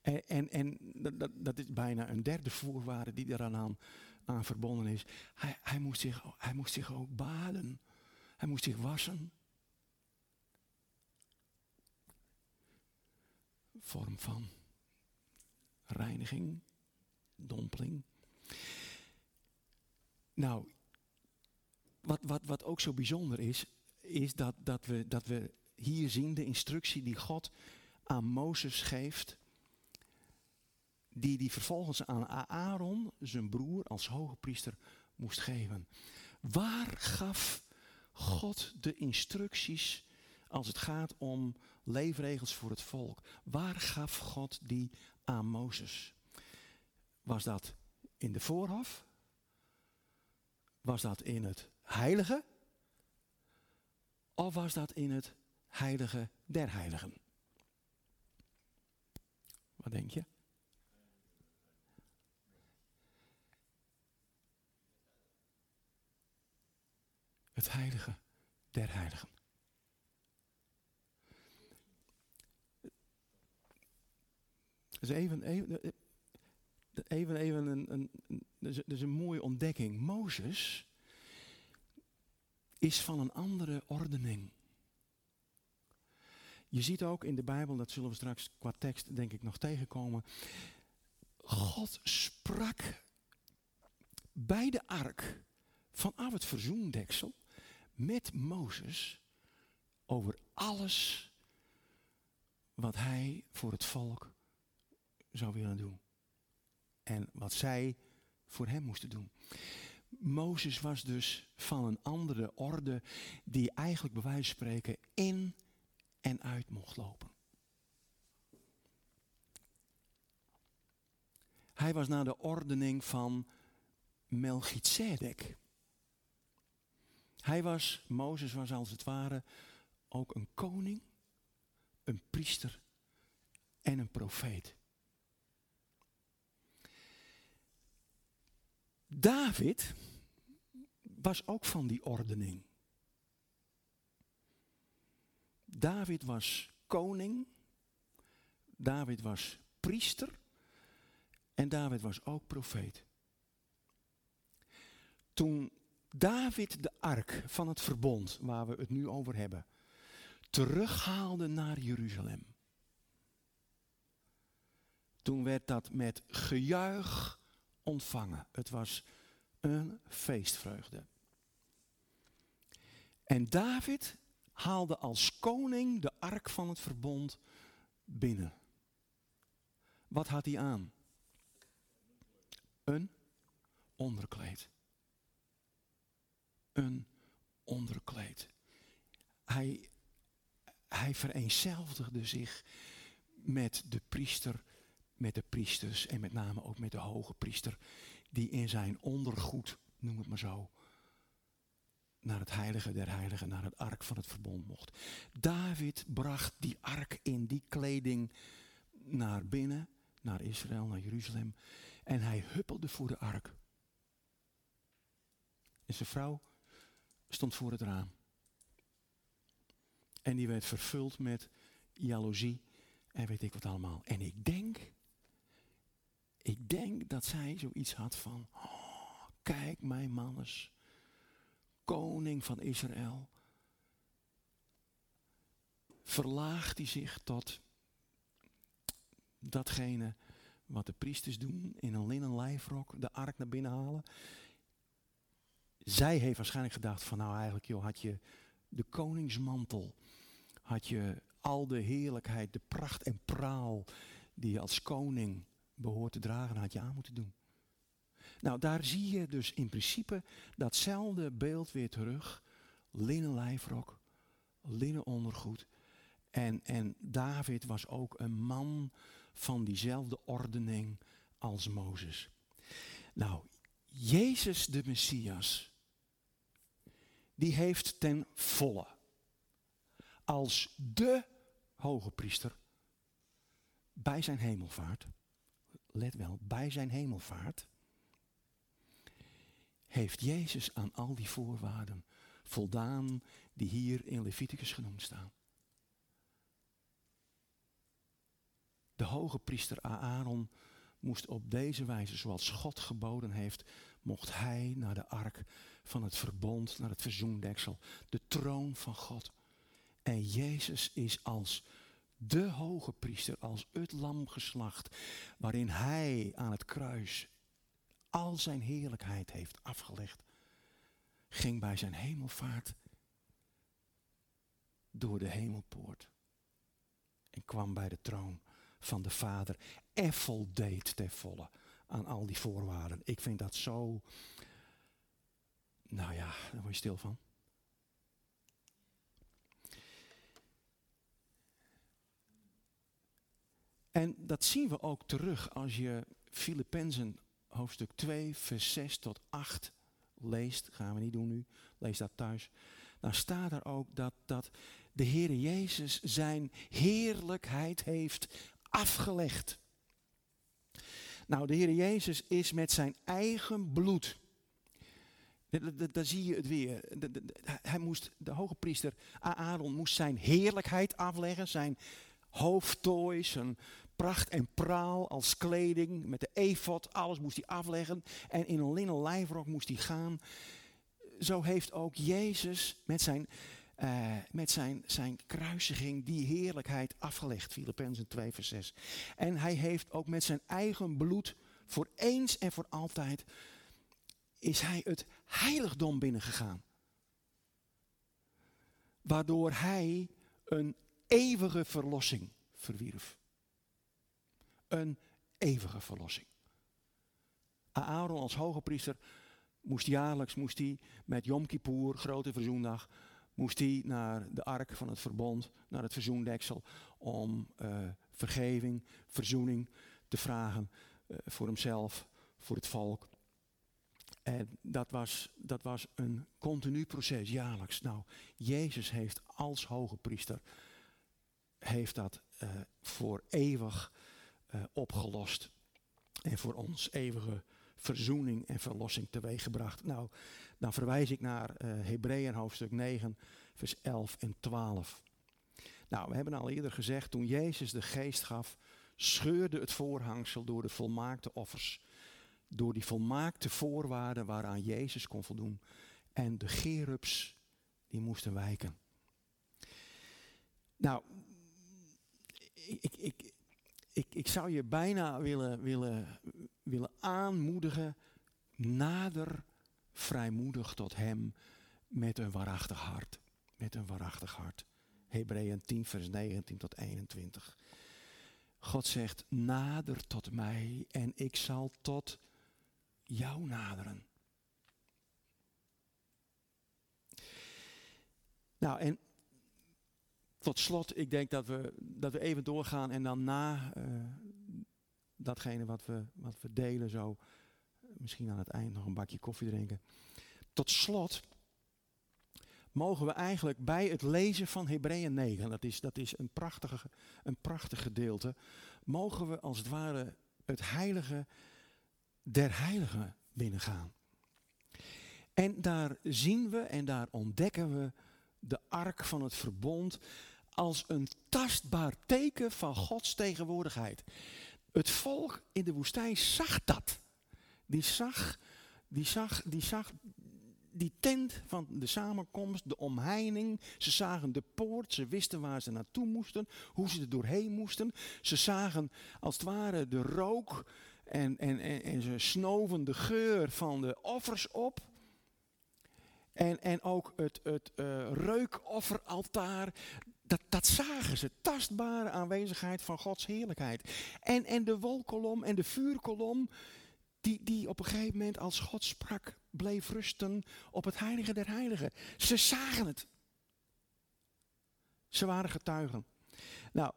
En, en, en dat, dat, is bijna een derde voorwaarde die eraan aan, verbonden is. Hij, hij, moest zich, hij moest zich ook baden. Hij moest zich wassen. Vorm van reiniging, dompeling. Nou, wat, wat, wat ook zo bijzonder is, is dat, dat, we, dat we hier zien de instructie die God aan Mozes geeft die die vervolgens aan Aaron, zijn broer, als hoge priester moest geven. Waar gaf God de instructies als het gaat om leefregels voor het volk? Waar gaf God die aan Mozes? Was dat in de voorhof? Was dat in het heilige? Of was dat in het heilige der heiligen? Wat denk je? Het heilige der heiligen. Dus even, even, even, even een, een, een, dus een mooie ontdekking. Mozes is van een andere ordening. Je ziet ook in de Bijbel, dat zullen we straks qua tekst denk ik nog tegenkomen. God sprak bij de ark vanaf het verzoendeksel met Mozes over alles wat hij voor het volk zou willen doen. En wat zij voor hem moesten doen. Mozes was dus van een andere orde die eigenlijk bij wijze van spreken in en uit mocht lopen. Hij was naar de ordening van Melchizedek. Hij was, Mozes was als het ware ook een koning, een priester en een profeet. David was ook van die ordening. David was koning, David was priester En David was ook profeet. Toen David de ark van het verbond, waar we het nu over hebben, terughaalde naar Jeruzalem. Toen werd dat met gejuich ontvangen. Het was een feestvreugde. En David haalde als koning de ark van het verbond binnen. Wat had hij aan? Een onderkleed. Een onderkleed. Hij, hij vereenzelvigde zich met de priester, met de priesters en met name ook met de hoge priester, die in zijn ondergoed, noem het maar zo, naar het heilige der heiligen, naar het ark van het verbond mocht. David bracht die ark in die kleding naar binnen, naar Israël, naar Jeruzalem. En hij huppelde voor de ark. En zijn vrouw stond voor het raam. En die werd vervuld met jaloezie en weet ik wat allemaal. En ik denk, ik denk dat zij zoiets had van, oh, kijk mijn mannes, koning van Israël. Verlaagt hij zich tot datgene wat de priesters doen in een linnen lijfrok, de ark naar binnen halen. Zij heeft waarschijnlijk gedacht van nou eigenlijk joh, had je de koningsmantel, had je al de heerlijkheid, de pracht en praal die je als koning behoort te dragen, had je aan moeten doen. Nou, daar zie je dus in principe datzelfde beeld weer terug. Linnen lijfrok, linnen ondergoed. En, en David was ook een man van diezelfde ordening als Mozes. Nou, Jezus de Messias, die heeft ten volle als de hoge priester bij zijn hemelvaart, let wel, bij zijn hemelvaart, heeft Jezus aan al die voorwaarden voldaan die hier in Leviticus genoemd staan. De hoge priester Aaron moest op deze wijze, zoals God geboden heeft, mocht hij naar de ark van het verbond, naar het verzoendeksel, de troon van God. En Jezus is als de hoge priester, als het lam geslacht, waarin hij aan het kruis al zijn heerlijkheid heeft afgelegd, ging bij zijn hemelvaart door de hemelpoort en kwam bij de troon van de Vader en voldeed ten volle aan al die voorwaarden. Ik vind dat zo, nou ja, daar word je stil van. En dat zien we ook terug als je Filippenzen hoofdstuk 2, vers 6 tot 8 leest, gaan we niet doen nu, lees dat thuis. Dan staat er ook dat, dat de Heer Jezus zijn heerlijkheid heeft afgelegd. Nou, de Heer Jezus is met zijn eigen bloed. Daar zie je het weer. Hij moest, de hoge priester Aaron moest zijn heerlijkheid afleggen, zijn hoofdtooi, zijn pracht en praal als kleding, met de efot, alles moest hij afleggen. En in een linnen lijfrok moest hij gaan. Zo heeft ook Jezus met zijn, uh, met zijn, zijn kruisiging die heerlijkheid afgelegd. Filippenzen 2 vers 6. En hij heeft ook met zijn eigen bloed voor eens en voor altijd is hij het heiligdom binnengegaan. Waardoor hij een eeuwige verlossing verwierf een eeuwige verlossing. Aaron als hoge priester moest jaarlijks moest hij met Yom Kippur, grote verzoendag, moest hij naar de ark van het verbond, naar het verzoendeksel, om uh, vergeving, verzoening te vragen uh, voor hemzelf, voor het volk. En dat was, dat was een continu proces, jaarlijks. Nou, Jezus heeft als hoge priester, heeft dat uh, voor eeuwig uh, opgelost. En voor ons eeuwige verzoening en verlossing teweeggebracht. Nou, dan verwijs ik naar uh, Hebreeën hoofdstuk 9, vers 11 en 12. Nou, we hebben al eerder gezegd, toen Jezus de geest gaf, scheurde het voorhangsel door de volmaakte offers. Door die volmaakte voorwaarden waaraan Jezus kon voldoen. En de gerubs, die moesten wijken. Nou, ik, ik, ik, ik zou je bijna willen, willen, willen aanmoedigen. Nader vrijmoedig tot Hem met een waarachtig hart. Met een waarachtig hart. Hebreeën 10, vers 19 tot 21. God zegt, nader tot mij en ik zal tot jou naderen. Nou, en tot slot, ik denk dat we, dat we even doorgaan en dan na uh, datgene wat we, wat we delen, zo misschien aan het eind nog een bakje koffie drinken. Tot slot mogen we eigenlijk bij het lezen van Hebreeën 9, dat is, dat is een, prachtige, een prachtig gedeelte, mogen we als het ware het heilige der heiligen binnengaan. En daar zien we en daar ontdekken we de ark van het verbond als een tastbaar teken van Gods tegenwoordigheid. Het volk in de woestijn zag dat. Die zag, die zag, die zag die tent van de samenkomst, de omheining. Ze zagen de poort, ze wisten waar ze naartoe moesten, hoe ze er doorheen moesten. Ze zagen als het ware de rook en, en, en, en ze snoven de geur van de offers op. En, en ook het, het uh, reukofferaltaar, dat, dat zagen ze, tastbare aanwezigheid van Gods heerlijkheid. En, en de wolkolom en de vuurkolom, die, die op een gegeven moment als God sprak, bleef rusten op het heilige der heiligen. Ze zagen het. Ze waren getuigen. Nou,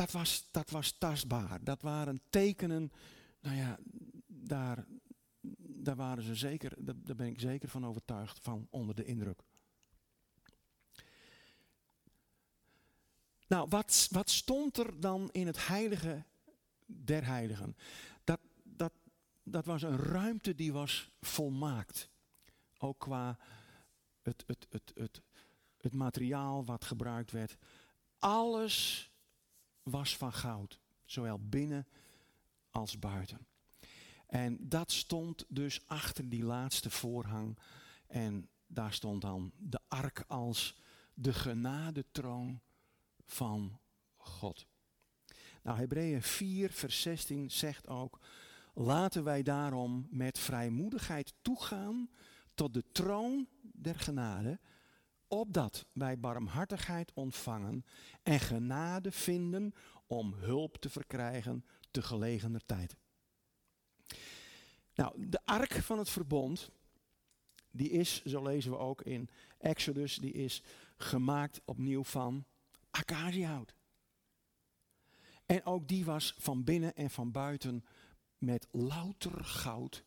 dat was, dat was tastbaar. Dat waren tekenen. Nou ja, daar, daar waren ze zeker, daar ben ik zeker van overtuigd, van onder de indruk. Nou, wat, wat stond er dan in het heilige der heiligen? Dat, dat, dat was een ruimte die was volmaakt. Ook qua het, het, het, het, het materiaal wat gebruikt werd. Alles was van goud, zowel binnen als buiten. En dat stond dus achter die laatste voorhang. En daar stond dan de ark als de genadetroon van God. Nou, Hebreeën 4, vers 16 zegt ook, laten wij daarom met vrijmoedigheid toegaan tot de troon der genade, opdat wij barmhartigheid ontvangen en genade vinden om hulp te verkrijgen te gelegener tijd. Nou, de ark van het verbond, die is, zo lezen we ook in Exodus, die is gemaakt opnieuw van acaciahout. En ook die was van binnen en van buiten met louter goud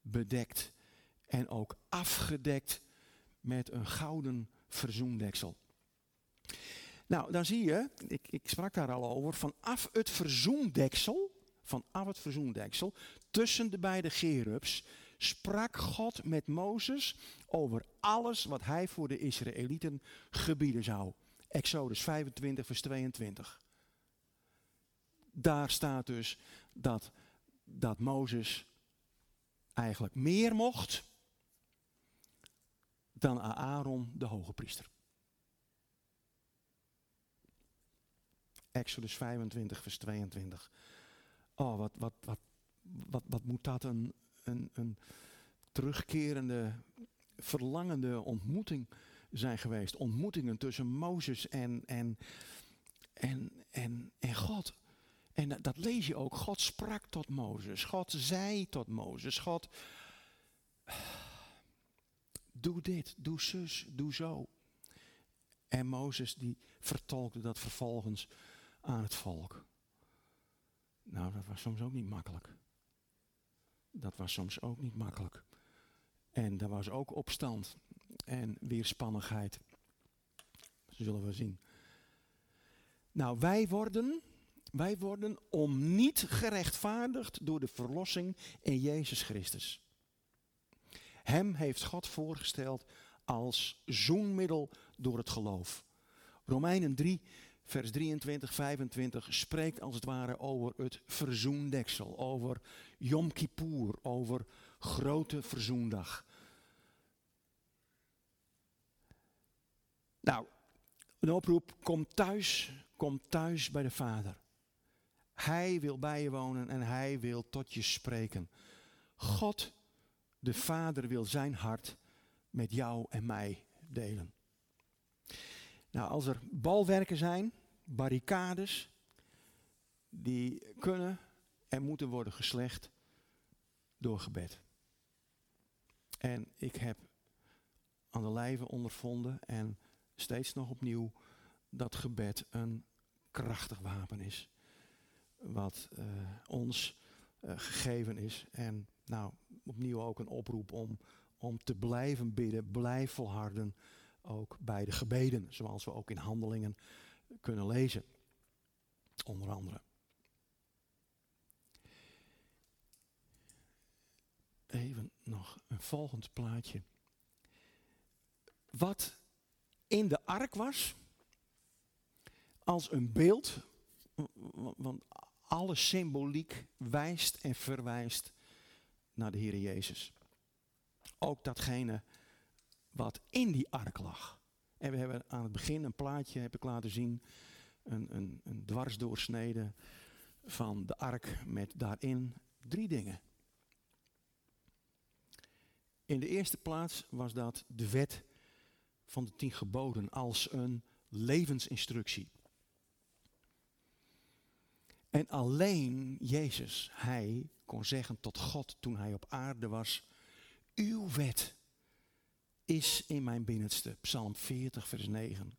bedekt. En ook afgedekt met een gouden verzoendeksel. Nou, dan zie je, ik, ik sprak daar al over, vanaf het verzoendeksel, vanaf het verzoendeksel, tussen de beide gerubs, sprak God met Mozes over alles wat hij voor de Israëlieten gebieden zou. Exodus 25, vers 22. Daar staat dus dat, dat Mozes eigenlijk meer mocht dan Aaron, de hoge priester. Exodus 25, vers 22. Oh, wat, wat, wat, wat, wat moet dat een, een, een terugkerende, verlangende ontmoeting zijn geweest. Ontmoetingen tussen Mozes en, en, en, en, en God. En dat, dat lees je ook. God sprak tot Mozes. God zei tot Mozes. God, doe dit, doe zus, doe zo. En Mozes die vertolkte dat vervolgens aan het volk. Nou, dat was soms ook niet makkelijk. Dat was soms ook niet makkelijk. En er was ook opstand en weerspannigheid. Zullen we zien. Nou, wij worden, wij worden om niet gerechtvaardigd door de verlossing in Jezus Christus. Hem heeft God voorgesteld als zoenmiddel door het geloof. Romeinen 3, vers 23, 25 spreekt als het ware over het verzoendeksel, over Yom Kippur, over grote verzoendag. Nou, een oproep, kom thuis, kom thuis bij de Vader. Hij wil bij je wonen en hij wil tot je spreken. God, de Vader, wil zijn hart met jou en mij delen. Nou, als er balwerken zijn, barricades, die kunnen en moeten worden geslecht door gebed. En ik heb aan de lijve ondervonden en steeds nog opnieuw dat gebed een krachtig wapen is. Wat uh, ons uh, gegeven is. En nou, opnieuw ook een oproep om, om te blijven bidden, blijf volharden. Ook bij de gebeden, zoals we ook in handelingen kunnen lezen. Onder andere. Even nog een volgend plaatje. Wat in de ark was, als een beeld, want alle symboliek wijst en verwijst naar de Heer Jezus. Ook datgene wat in die ark lag. En we hebben aan het begin een plaatje, heb ik laten zien, een, een, een dwarsdoorsnede van de ark met daarin drie dingen. In de eerste plaats was dat de wet van de tien geboden als een levensinstructie. En alleen Jezus, hij kon zeggen tot God toen hij op aarde was, uw wet is in mijn binnenste. Psalm 40, vers 9.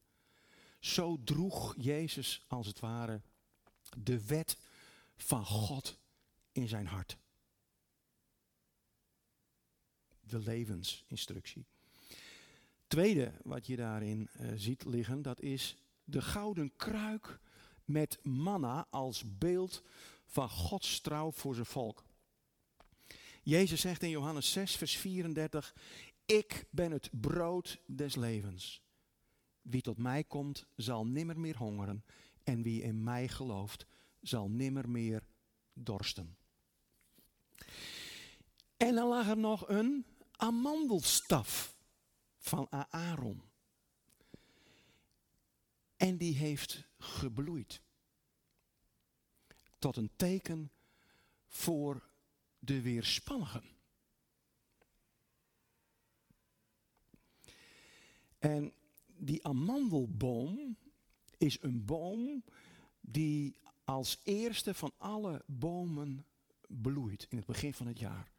Zo droeg Jezus als het ware de wet van God in zijn hart. De levensinstructie. Tweede wat je daarin uh, ziet liggen, dat is de gouden kruik met manna als beeld van Gods trouw voor zijn volk. Jezus zegt in Johannes 6, vers 34, ik ben het brood des levens. Wie tot mij komt, zal nimmer meer hongeren. En wie in mij gelooft, zal nimmer meer dorsten. En dan lag er nog een amandelstaf van Aaron. En die heeft gebloeid. Tot een teken voor de weerspannigen. En die amandelboom is een boom die als eerste van alle bomen bloeit in het begin van het jaar.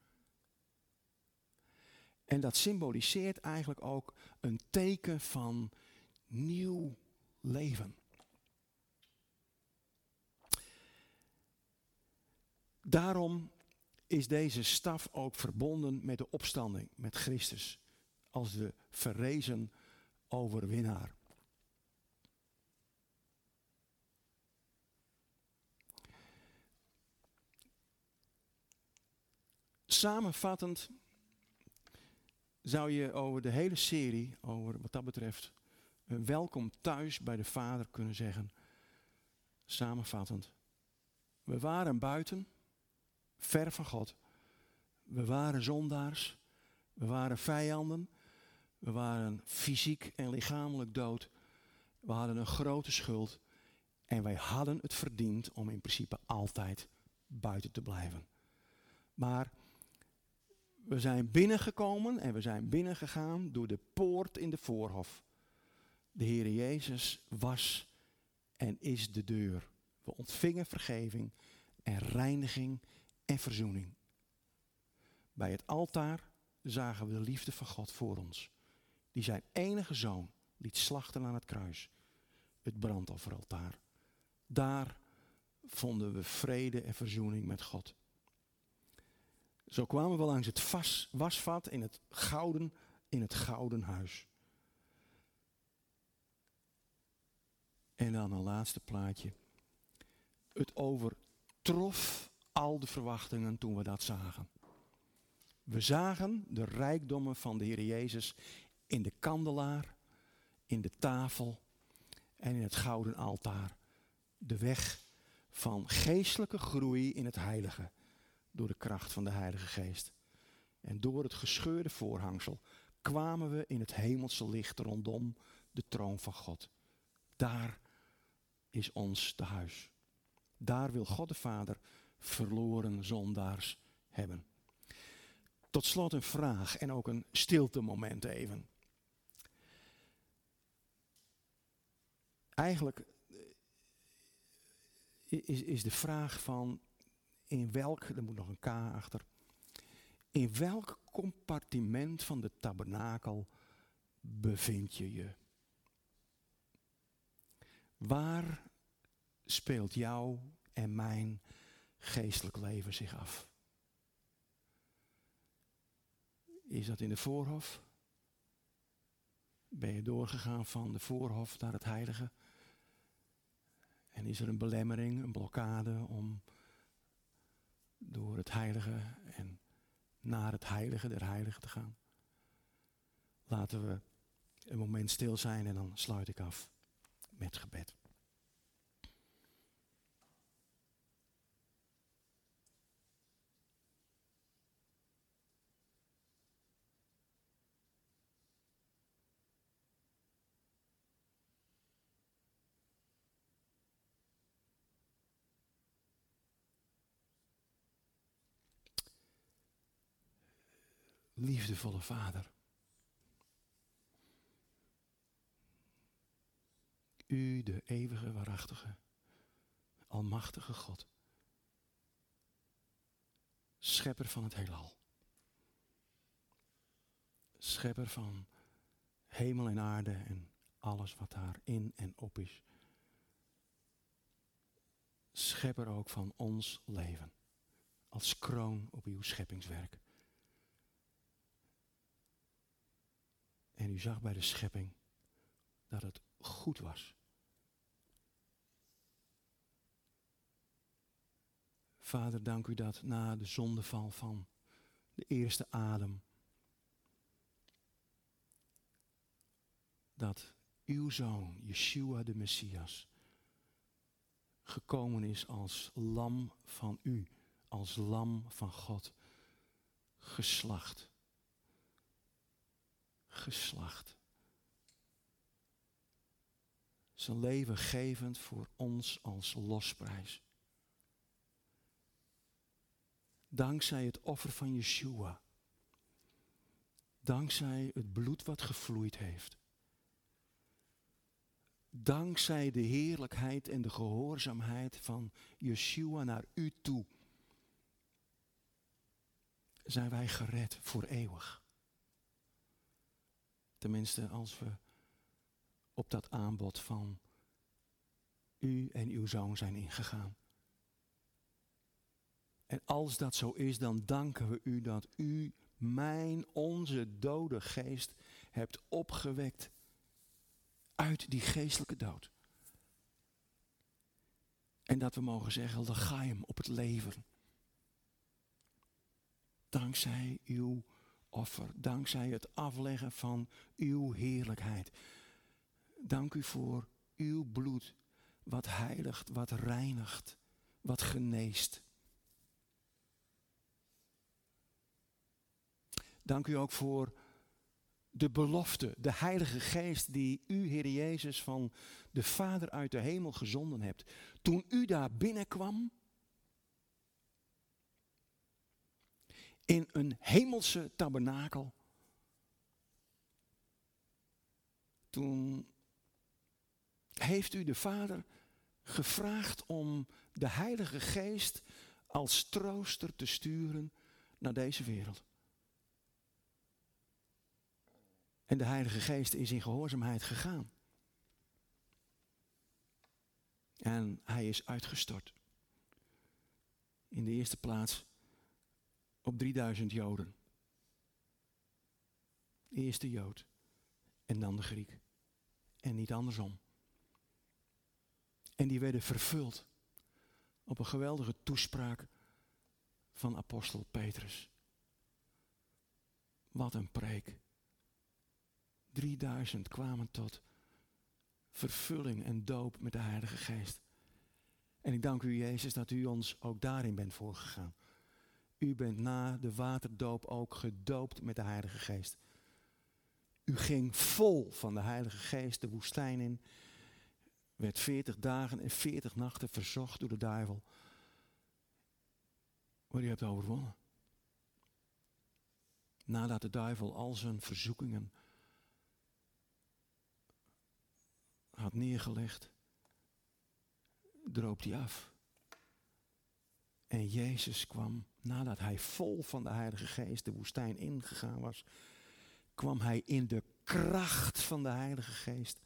En dat symboliseert eigenlijk ook een teken van nieuw leven. Daarom is deze staf ook verbonden met de opstanding, met Christus, als de verrezen overwinnaar. Samenvattend zou je over de hele serie, over wat dat betreft, welkom thuis bij de Vader kunnen zeggen. Samenvattend. We waren buiten, ver van God. We waren zondaars. We waren vijanden. We waren fysiek en lichamelijk dood. We hadden een grote schuld. En wij hadden het verdiend om in principe altijd buiten te blijven. Maar we zijn binnengekomen en we zijn binnengegaan door de poort in de voorhof. De Heer Jezus was en is de deur. We ontvingen vergeving en reiniging en verzoening. Bij het altaar zagen we de liefde van God voor ons die zijn enige zoon liet slachten aan het kruis, het brandofferaltaar. Daar vonden we vrede en verzoening met God. Zo kwamen we langs het wasvat in het gouden, in het gouden huis. En dan een laatste plaatje. Het overtrof al de verwachtingen toen we dat zagen. We zagen de rijkdommen van de Heer Jezus in de kandelaar, in de tafel en in het gouden altaar. De weg van geestelijke groei in het heilige. Door de kracht van de Heilige Geest. En door het gescheurde voorhangsel kwamen we in het hemelse licht rondom de troon van God. Daar is ons te huis. Daar wil God de Vader verloren zondaars hebben. Tot slot een vraag en ook een stilte moment even. Eigenlijk eh, is, is de vraag van in welk, er moet nog een K achter, in welk compartiment van de tabernakel bevind je je? Waar speelt jouw en mijn geestelijk leven zich af? Is dat in de voorhof? Ben je doorgegaan van de voorhof naar het heilige? En is er een belemmering, een blokkade om door het heilige en naar het heilige der heiligen te gaan? Laten we een moment stil zijn en dan sluit ik af met gebed. liefdevolle Vader. U, de eeuwige, waarachtige, almachtige God. Schepper van het heelal. Schepper van hemel en aarde en alles wat daarin en op is. Schepper ook van ons leven. Als kroon op uw scheppingswerk. En u zag bij de schepping dat het goed was. Vader, dank u dat na de zondeval van de eerste adem, dat uw zoon, Yeshua de Messias, gekomen is als lam van u, als lam van God, geslacht geslacht. Zijn leven gevend voor ons als losprijs. Dankzij het offer van Yeshua. Dankzij het bloed wat gevloeid heeft. Dankzij de heerlijkheid en de gehoorzaamheid van Yeshua naar u toe. Zijn wij gered voor eeuwig. Tenminste, als we op dat aanbod van u en uw zoon zijn ingegaan. En als dat zo is, dan danken we u dat u mijn, onze dode geest hebt opgewekt uit die geestelijke dood. En dat we mogen zeggen, hem op het leven. Dankzij uw offer, dankzij het afleggen van uw heerlijkheid. Dank u voor uw bloed, wat heiligt, wat reinigt, wat geneest. Dank u ook voor de belofte, de Heilige Geest die u, Heer Jezus, van de Vader uit de hemel gezonden hebt. Toen u daar binnenkwam, in een hemelse tabernakel. Toen heeft u de Vader gevraagd om de Heilige Geest als trooster te sturen naar deze wereld. En de Heilige Geest is in gehoorzaamheid gegaan. En hij is uitgestort. In de eerste plaats op 3000 Joden. Eerst de Jood en dan de Griek. En niet andersom. En die werden vervuld op een geweldige toespraak van apostel Petrus. Wat een preek. 3000 kwamen tot vervulling en doop met de Heilige Geest. En ik dank u, Jezus, dat u ons ook daarin bent voorgegaan. U bent na de waterdoop ook gedoopt met de Heilige Geest. U ging vol van de Heilige Geest de woestijn in, werd veertig dagen en veertig nachten verzocht door de duivel. Maar u hebt overwonnen. Nadat de duivel al zijn verzoekingen had neergelegd, droop hij af. En Jezus kwam, nadat hij vol van de Heilige Geest de woestijn ingegaan was, kwam hij in de kracht van de Heilige Geest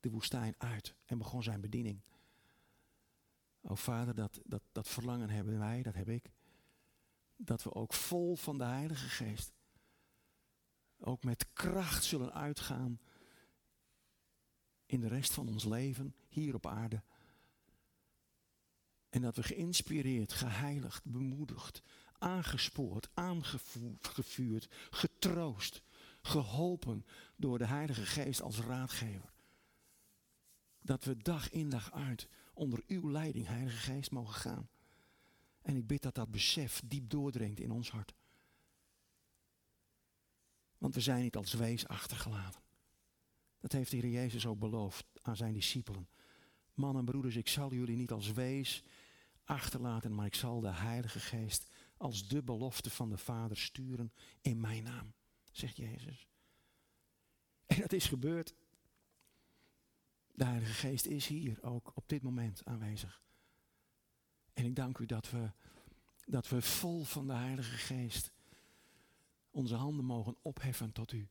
de woestijn uit en begon zijn bediening. O Vader, dat, dat, dat verlangen hebben wij, dat heb ik. Dat we ook vol van de Heilige Geest, ook met kracht zullen uitgaan in de rest van ons leven hier op aarde. En dat we geïnspireerd, geheiligd, bemoedigd, aangespoord, aangevuurd, getroost, geholpen door de Heilige Geest als raadgever. Dat we dag in dag uit onder uw leiding, Heilige Geest, mogen gaan. En ik bid dat dat besef diep doordringt in ons hart. Want we zijn niet als wees achtergelaten. Dat heeft de Heer Jezus ook beloofd aan zijn discipelen. Mannen en broeders, ik zal jullie niet als wees achterlaten, maar ik zal de Heilige Geest als de belofte van de Vader sturen in mijn naam, zegt Jezus. En dat is gebeurd. De Heilige Geest is hier ook op dit moment aanwezig. En ik dank u dat we, dat we vol van de Heilige Geest onze handen mogen opheffen tot u.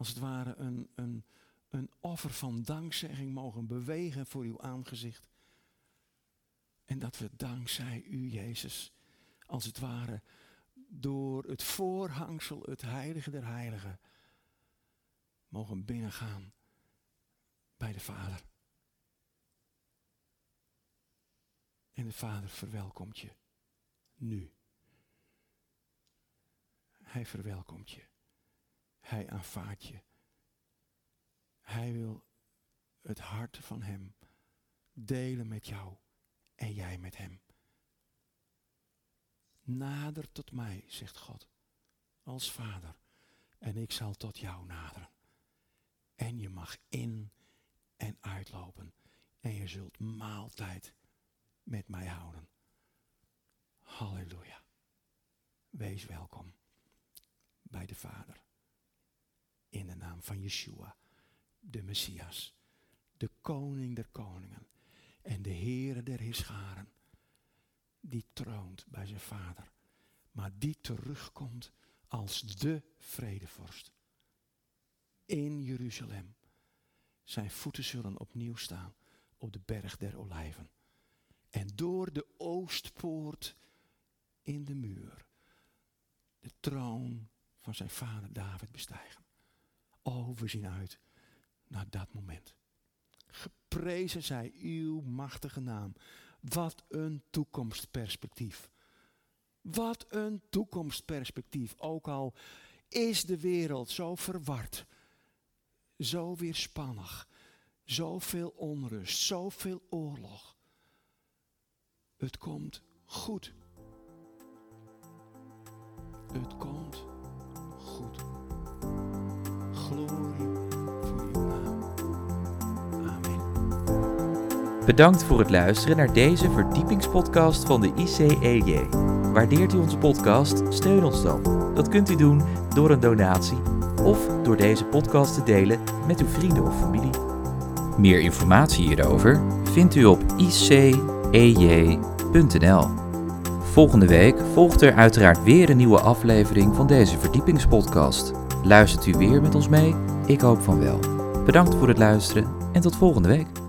Als het ware een, een, een offer van dankzegging mogen bewegen voor uw aangezicht. En dat we dankzij u, Jezus, als het ware door het voorhangsel, het heilige der heiligen, mogen binnengaan bij de Vader. En de Vader verwelkomt je nu. Hij verwelkomt je. Hij aanvaardt je. Hij wil het hart van Hem delen met jou en jij met Hem. Nader tot mij, zegt God, als Vader, en ik zal tot jou naderen. En je mag in en uitlopen en je zult maaltijd met mij houden. Halleluja. Wees welkom bij de Vader. In de naam van Yeshua, de Messias, de koning der koningen en de Heere der Heerscharen, die troont bij zijn Vader, maar die terugkomt als de vredevorst. In Jeruzalem. Zijn voeten zullen opnieuw staan op de berg der olijven. En door de oostpoort in de muur de troon van zijn vader David bestijgen. Oh, we zien uit naar dat moment. Geprezen zij uw machtige naam. Wat een toekomstperspectief. Wat een toekomstperspectief. Ook al is de wereld zo verward, zo weerspannig, zoveel onrust, zoveel oorlog. Het komt goed. Het komt Amen. Bedankt voor het luisteren naar deze verdiepingspodcast van de ICEJ. Waardeert u onze podcast? Steun ons dan. Dat kunt u doen door een donatie of door deze podcast te delen met uw vrienden of familie. Meer informatie hierover vindt u op icej.nl. Volgende week volgt er uiteraard weer een nieuwe aflevering van deze verdiepingspodcast. Luistert u weer met ons mee? Ik hoop van wel. Bedankt voor het luisteren en tot volgende week.